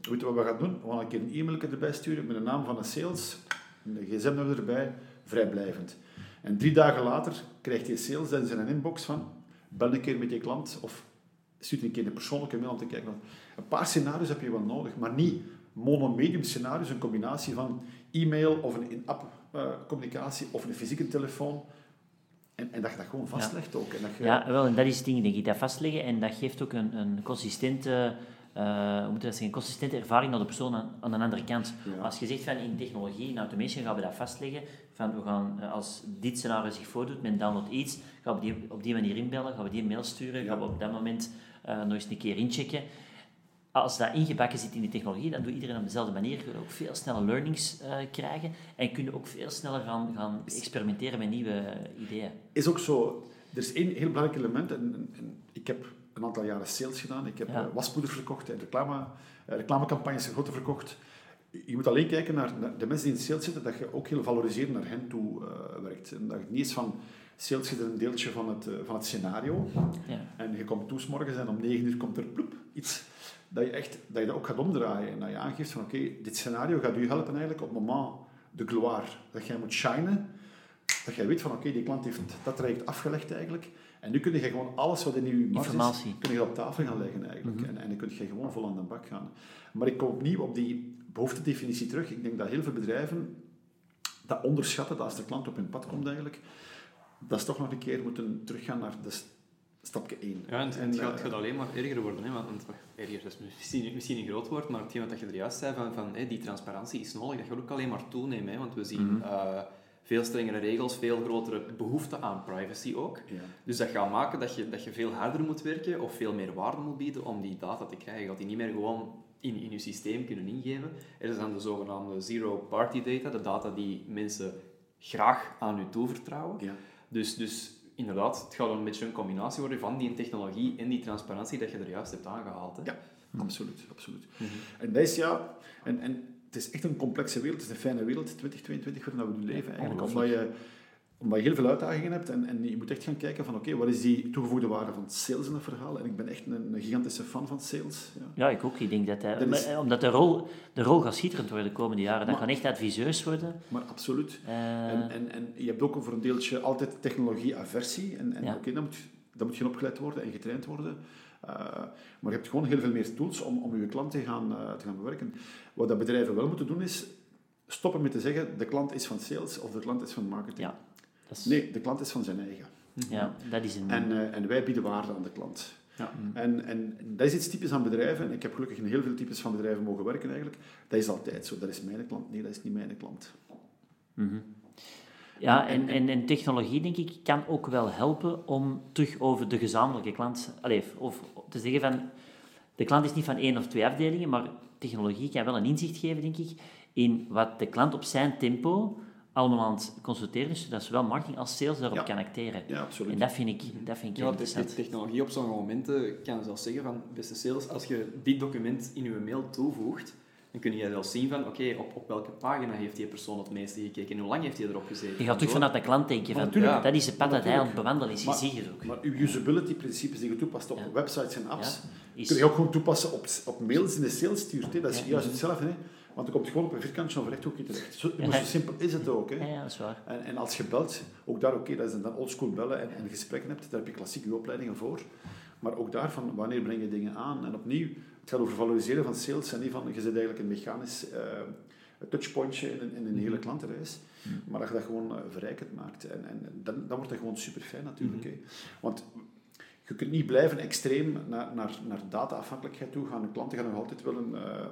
S1: Weet je wat we gaan doen? We gaan een keer een e-mail erbij sturen met de naam van een sales, een gsm-nummer erbij, vrijblijvend. En drie dagen later krijgt hij sales dan zijn inbox van, bel een keer met je klant of stuur een keer een persoonlijke mail om te kijken. Een paar scenario's heb je wel nodig, maar niet mono-medium scenario's, een combinatie van e-mail of een in-app eh, communicatie of een fysieke telefoon. En, en dat je dat gewoon vastlegt ook. En dat je,
S2: Ja, wel, en dat is het ding, denk ik, dat vastleggen. En dat geeft ook een, een consistente, hoe moet dat zeggen, een consistente ervaring naar de persoon aan, aan de andere kant.
S1: Ja.
S2: Als je zegt van in technologie, in automation gaan we dat vastleggen, van we gaan, eh, als dit scenario zich voordoet met download iets, gaan we die op die manier inbellen, gaan we die mail sturen,
S1: Ja.
S2: gaan we op dat moment nog eens een keer inchecken. Als dat ingebakken zit in die technologie, dan doet iedereen op dezelfde manier. Kun je ook veel sneller learnings eh, krijgen en kun je ook veel sneller gaan, gaan experimenteren met nieuwe ideeën.
S1: is ook zo. Er is één heel belangrijk element. En, en- ik heb een aantal jaren sales gedaan. Ik heb
S2: Ja.
S1: eh, waspoeder verkocht en reclame, eh, reclamecampagnes groter verkocht. Je moet alleen kijken naar, de mensen die in sales zitten, dat je ook heel valoriserend naar hen toe werkt. En dat je niet eens van sales er een deeltje van het, van het scenario.
S2: Ja.
S1: En je komt toe morgens en om 9 uur komt er ploep, iets dat je, echt, dat je dat ook gaat omdraaien. En dat je aangeeft van oké, dit scenario gaat u helpen eigenlijk op het moment de gloire. Dat jij moet shinen. Dat jij weet van oké, die klant heeft dat traject afgelegd eigenlijk. En nu kun je gewoon alles wat in je
S2: Informatie.
S1: is, kun je op tafel gaan leggen eigenlijk. en, en dan kun je gewoon vol aan de bak gaan. Maar ik kom opnieuw op die behoeftedefinitie terug. Ik denk dat heel veel bedrijven dat onderschatten, dat als de klant op hun pad komt eigenlijk, dat ze toch nog een keer moeten teruggaan naar de stapje 1.
S3: Ja, en het, het gaat,
S1: eh,
S3: gaat alleen maar erger worden. Hè? Want, erger is misschien, misschien een groot woord, maar hetgeen wat je er juist zei, van, van hè, die transparantie is nodig, dat gaat ook alleen maar toenemen. Hè? Want we zien
S1: Mhm.
S3: eh, veel strengere regels, veel grotere behoefte aan privacy ook.
S1: Ja.
S3: Dus dat gaat maken dat je, dat je veel harder moet werken of veel meer waarde moet bieden om die data te krijgen. Je gaat die niet meer gewoon in, in je systeem kunnen ingeven. Er is dan de zogenaamde zero-party data, de data die mensen graag aan u toevertrouwen.
S1: Ja.
S3: Dus, dus inderdaad, het gaat een beetje een combinatie worden van die technologie en die transparantie dat je er juist hebt aangehaald. Hè?
S1: Ja, absoluut. absoluut.
S3: Mhm.
S1: En dat is ja... En, en het is echt een complexe wereld. Het is een fijne wereld, 2022, waarin we nu leven eigenlijk. Omdat je, omdat je heel veel uitdagingen hebt en, en je moet echt gaan kijken van oké, wat is die toegevoegde waarde van sales in het verhaal? En ik ben echt een, een gigantische fan van sales. Ja.
S2: Ja, ik ook. Ik denk dat, hij-
S1: Dat is-
S2: maar, eh, omdat de rol, de rol gaat schitterend worden de komende jaren. Dat
S1: Maar-
S2: kan echt adviseus worden.
S1: Maar absoluut.
S2: Eh,
S1: En, en, en je hebt ook voor een deeltje altijd technologie-aversie. En, en
S2: Ja.
S1: oké, dan moet, dan moet je opgeleid worden en getraind worden. Uh, maar je hebt gewoon heel veel meer tools om, om je klant te gaan, uh, te gaan bewerken. Wat dat bedrijven wel moeten doen is stoppen met te zeggen de klant is van sales of de klant is van marketing.
S2: ja, is,
S1: Nee, de klant is van zijn eigen.
S2: ja, dat is een...
S1: En, uh, en wij bieden waarde aan de klant.
S3: Ja.
S1: En, en dat is iets typisch aan bedrijven. En ik heb gelukkig in heel veel types van bedrijven mogen werken eigenlijk. Dat is altijd zo. Dat is mijn klant. Nee, dat is niet mijn klant.
S2: Mhm. Ja, en, en, en technologie, denk ik, kan ook wel helpen om terug over de gezamenlijke klant... Allee, of te zeggen van... De klant is niet van één of twee afdelingen, maar technologie kan wel een inzicht geven, denk ik, in wat de klant op zijn tempo allemaal aan het consulteren is, zodat zowel marketing als sales daarop
S1: Ja.
S2: kan acteren.
S1: Ja, absoluut.
S2: En dat vind ik, dat vind ik
S3: Ja, de, de
S2: interessant.
S3: technologie op sommige momenten kan zelfs zeggen van, beste sales, als je dit document in je mail toevoegt, Dan kun je wel zien van, oké, op, op welke pagina heeft die persoon het meeste gekeken en hoe lang heeft hij erop gezeten.
S2: Je gaat terug vanuit de klant denken van,
S1: natuurlijk.
S2: dat is het pad dat hij aan het bewandelen is. Je ziet het ook.
S1: Maar uw usability-principes die je toepast op
S2: Ja.
S1: websites en apps,
S2: Ja, is-
S1: kun je ook gewoon toepassen op, op mails in de sales stuurt. Hè. Dat is
S2: Ja.
S1: juist hetzelfde. Hè. Want dan komt gewoon op een vierkantje of rechthoekje terecht. Zo, maar zo simpel is het ook. Hè.
S2: Ja, ja, dat is waar.
S1: En, en als je belt, ook daar oké, dat is dan oldschool bellen en, en gesprekken hebt, daar heb je klassieke opleidingen voor. Maar ook daarvan, wanneer breng je dingen aan? En opnieuw, het gaat over valoriseren van sales en niet van, je zit eigenlijk een mechanisch eh, touchpointje in, een- in een hele klantenreis. Maar dat je dat gewoon eh, verrijkend maakt. En, en dan, dan wordt dat gewoon super fijn natuurlijk. hè. Want je kunt niet blijven extreem naar, naar, naar data-afhankelijkheid toe gaan. De klanten gaan nog altijd willen, eh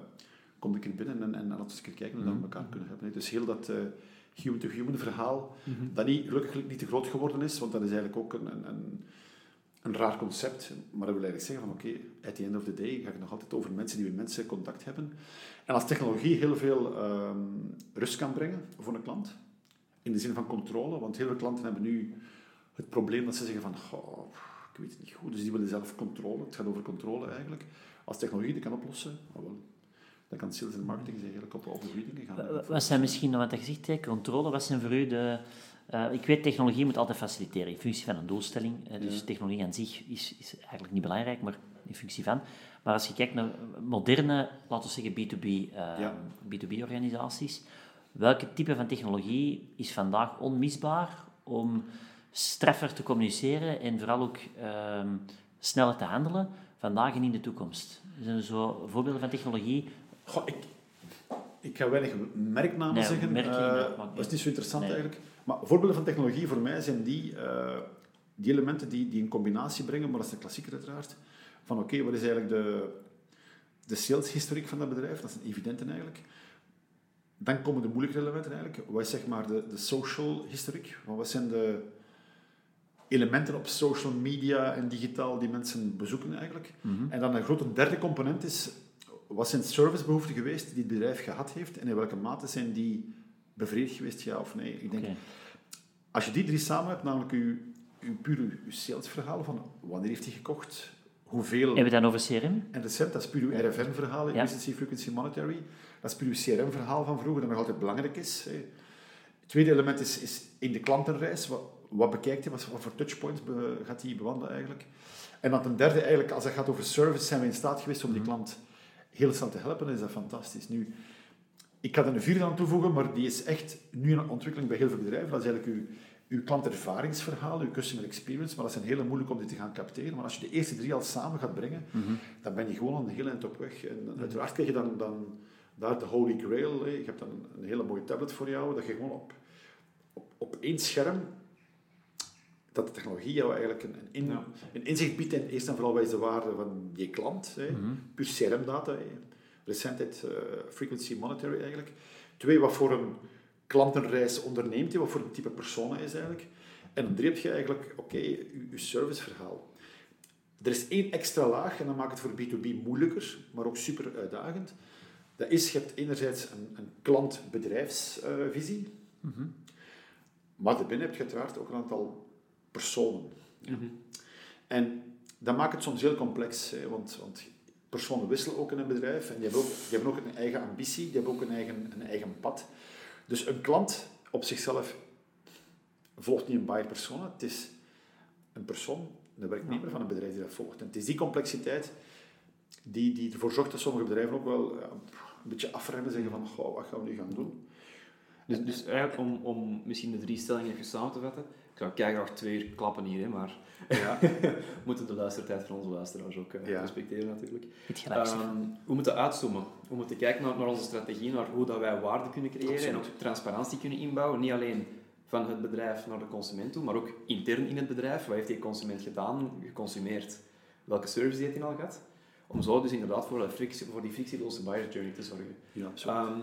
S1: kom ik er binnen en, en laten we eens kijken hoe we met elkaar kunnen hebben. Dus heel dat eh, human-to-human verhaal, dat niet, gelukkig niet te groot geworden is, want dat is eigenlijk ook een, een, een, een raar concept. Maar dat wil eigenlijk zeggen van oké, at the end of the day ga ik nog altijd over mensen die met mensen contact hebben. En als technologie heel veel ehm, rust kan brengen voor een klant, in de zin van controle, want heel veel klanten hebben nu het probleem dat ze zeggen van goh, ik weet het niet goed, dus die willen zelf controle. Het gaat over controle eigenlijk. Als technologie dat kan oplossen, nou wel, dan kan sales en marketing zich eigenlijk op, dingen gaan.
S2: Wa- Wat zijn misschien, wat je hebt, controle, wat zijn voor u de... eh, ik weet, technologie moet altijd faciliteren in functie van een doelstelling. Dus
S1: Ja.
S2: technologie aan zich is, is eigenlijk niet belangrijk, maar in functie van. Maar als je kijkt naar moderne, laten we zeggen, B2B, eh,
S1: Ja.
S2: B2B-organisaties, welke type van technologie is vandaag onmisbaar om straffer te communiceren en vooral ook ehm, sneller te handelen, vandaag en in de toekomst? Zijn er zo voorbeelden van technologie?
S1: Goh, ik, ik ga weinig merknamen
S2: Nee,
S1: zeggen.
S2: merken,
S1: Eh,
S2: dat
S1: dat is niet zo interessant
S2: Nee.
S1: eigenlijk. Maar voorbeelden van technologie voor mij zijn die, eh, die elementen die, die een combinatie brengen, maar dat is een klassieker uiteraard. Van oké, wat is eigenlijk de, de saleshistoriek van dat bedrijf? Dat is een evidente eigenlijk. Dan komen de moeilijke elementen eigenlijk. Wat is zeg maar de, de social historiek? Wat zijn de elementen op social media en digitaal die mensen bezoeken eigenlijk? En dan een grote derde component is, wat zijn servicebehoeften geweest die het bedrijf gehad heeft en in welke mate zijn die bevredigd geweest, ja of nee? Ik denk, als je die drie samen hebt, namelijk uw, uw puur uw, salesverhaal van wanneer heeft hij gekocht, hoeveel...
S2: Hebben we het dan over CRM?
S1: En recent, dat is puur uw RFM-verhaal,
S2: Ja.
S1: Frequency Monetary. Dat is puur uw CRM-verhaal van vroeger, dat nog altijd belangrijk is. hè. Het tweede element is, is in de klantenreis. Wat, wat bekijkt hij, wat, wat voor touchpoints gaat hij bewandelen eigenlijk? En dan ten derde, eigenlijk, als het gaat over service, zijn we in staat geweest om die klant heel snel te helpen. Dan is dat fantastisch. Nu, ik ga er een vierde aan toevoegen, maar die is echt nu in ontwikkeling bij heel veel bedrijven. Dat is eigenlijk uw, uw klantervaringsverhaal, uw customer experience. Maar dat zijn heel moeilijk om die te gaan capteren. Maar als je de eerste drie al samen gaat brengen, dan ben je gewoon een hele eind op weg. En uiteraard krijg je dan, dan daar de holy grail. Je hebt dan een hele mooie tablet voor jou, dat je gewoon op, op, op één scherm dat de technologie jou eigenlijk een, een, in-
S3: Ja.
S1: een inzicht biedt in eerst en vooral wat is de waarde van je klant. Hè. Puur CRM-data, recentheid, eh, frequency monetary eigenlijk. Twee, wat voor een klantenreis onderneemt hij, wat voor een type persoon hij is eigenlijk. En dan drie heb je eigenlijk, oké, je, je serviceverhaal. Er is één extra laag en dat maakt het voor B2B moeilijker, maar ook super uitdagend. Dat is, je hebt enerzijds een, een klant-bedrijfsvisie, maar daarbinnen heb je uiteraard ook een aantal personen. En dat maakt het soms heel complex, hè, want, want personen wisselen ook in een bedrijf en die hebben ook, die hebben ook een eigen ambitie, die hebben ook een eigen, een eigen pad. Dus een klant op zichzelf volgt niet een buyer persona, het is een persoon, een werknemer van een bedrijf die dat volgt. En het is die complexiteit die, die ervoor zorgt dat sommige bedrijven ook wel ja, een beetje afremmen, zeggen van, goh, wat gaan we nu gaan doen?
S3: Dus, dus eigenlijk, om, om misschien de drie stellingen even samen te vatten, zou keihard twee uur klappen hier, hè, maar
S1: Ja.
S3: we moeten de luistertijd van onze luisteraars ook eh,
S1: Ja.
S3: respecteren natuurlijk. Ehm, we moeten uitzoomen. We moeten kijken naar, naar onze strategie, naar hoe dat wij waarde kunnen creëren en ook transparantie kunnen inbouwen. Niet alleen van het bedrijf naar de consument toe, maar ook intern in het bedrijf. Wat heeft die consument gedaan, geconsumeerd? Welke service heeft hij al gehad? Om zo dus inderdaad voor, de frictie, voor die frictieloze buyer journey te zorgen.
S1: Ja.
S3: Ehm,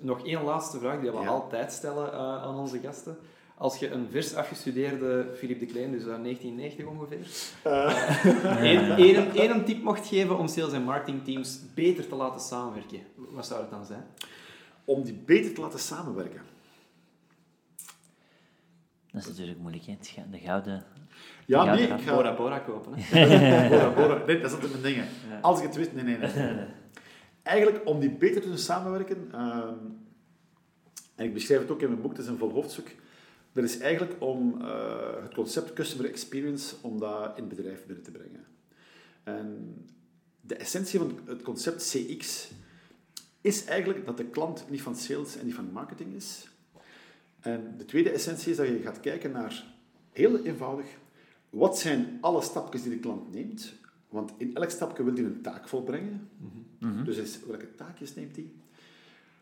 S3: nog één laatste vraag die we altijd stellen eh, aan onze gasten. Als je een vers afgestudeerde Philippe de Klein, dus uit 1990 ongeveer, één, één, één tip mocht geven om sales- en marketingteams beter te laten samenwerken, wat zou het dan zijn?
S1: Om die beter te laten samenwerken.
S2: Dat is natuurlijk moeilijk, hè? De gouden...
S1: Ja,
S2: Ja,
S1: nee, ik ga...
S3: Bora Bora kopen. Hè?
S1: Bora, Bora. Nee, dat is altijd mijn dingen. Als ik het wist... Nee, nee, nee. eigenlijk om die beter te kunnen samenwerken, ehm, en ik beschrijf het ook in mijn boek, het is een vol hoofdstuk, dat is eigenlijk om eh, het concept customer experience, om dat in het bedrijf binnen te brengen. En de essentie van het concept CX is eigenlijk dat de klant niet van sales en niet van marketing is. En de tweede essentie is dat je gaat kijken naar, heel eenvoudig, wat zijn alle stapjes die de klant neemt? Want in elk stapje wil hij een taak volbrengen. Dus is, welke taakjes neemt hij?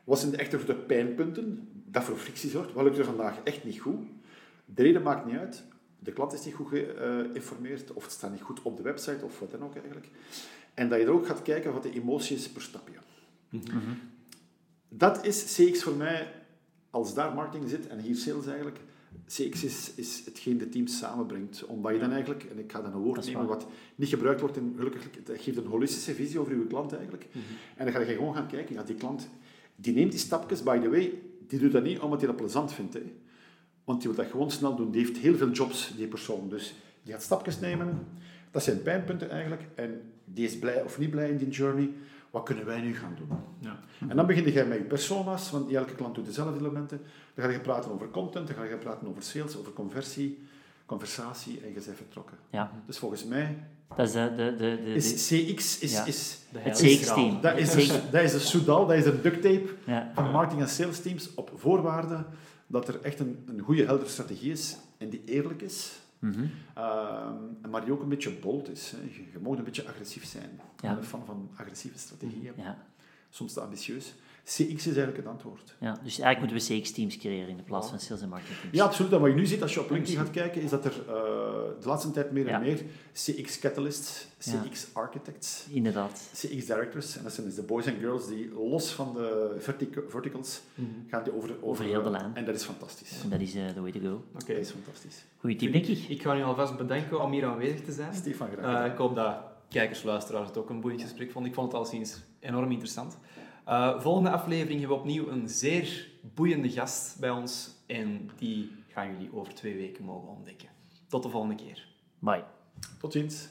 S1: Wat zijn de echte de pijnpunten dat voor frictie zorgt? Wat lukt er vandaag echt niet goed? De reden maakt niet uit. De klant is niet goed geïnformeerd, of het staat niet goed op de website, of wat dan ook eigenlijk. En dat je er ook gaat kijken wat de emotie is per stapje. Dat is CX voor mij, als daar marketing zit en hier sales eigenlijk, CX is, is hetgeen de teams samenbrengt. Omdat je dan eigenlijk, en ik ga dan een woord nemen wat niet gebruikt wordt, in, gelukkig, het geeft een holistische visie over je klant eigenlijk. En dan ga je gewoon gaan kijken, ja, die klant, die neemt die stapjes, by the way, die doet dat niet omdat hij dat plezant vindt. Hè. Want die wil dat gewoon snel doen. Die heeft heel veel jobs, die persoon. Dus die gaat stapjes nemen. Dat zijn pijnpunten eigenlijk. En die is blij of niet blij in die journey. Wat kunnen wij nu gaan doen? Ja. En dan begin je met je persona's, want elke klant doet dezelfde elementen. Dan ga je praten over content, dan ga je praten over sales, over conversie, conversatie en je bent vertrokken. Ja. Dus volgens mij
S2: dat is de, de, de, de
S1: is CX is, ja. is
S2: het CX-team.
S1: Dat is, een, dat is een Soudal, dat is een duct tape ja. van marketing en sales teams op voorwaarde dat er echt een, een goede, heldere strategie is en die eerlijk is. Mm -hmm. uh, maar die ook een beetje bold is. Hè. Je, je mag een beetje agressief zijn. Ik ben een fan van agressieve strategieën. Ja. Soms te ambitieus. CX is eigenlijk het antwoord.
S2: Ja, dus eigenlijk moeten we CX-teams creëren in de plaats van sales en marketing teams.
S1: Ja, absoluut. En wat je nu ziet als je op LinkedIn gaat kijken, is dat er uh, de laatste tijd meer en meer CX-catalysts, CX-architects,
S2: Inderdaad.
S1: CX-directors, en dat zijn dus de boys en girls die los van de vertic verticals mm -hmm. gaan die over, over,
S2: over, heel de lijn.
S1: En dat is fantastisch.
S2: En dat is uh, the way to go.
S1: Oké, okay. dat is fantastisch.
S2: Goeie tip, denk ik.
S3: Ik ga u alvast bedanken om hier aanwezig te zijn.
S1: Stefan, graag
S3: uh, Ik hoop dat kijkers, luisteraars het ook een boeiend gesprek vonden. Ik vond het al sinds enorm interessant. Uh, volgende aflevering hebben we opnieuw een zeer boeiende gast bij ons en die gaan jullie over twee weken mogen ontdekken. Tot de volgende keer.
S2: Bye.
S1: Tot ziens.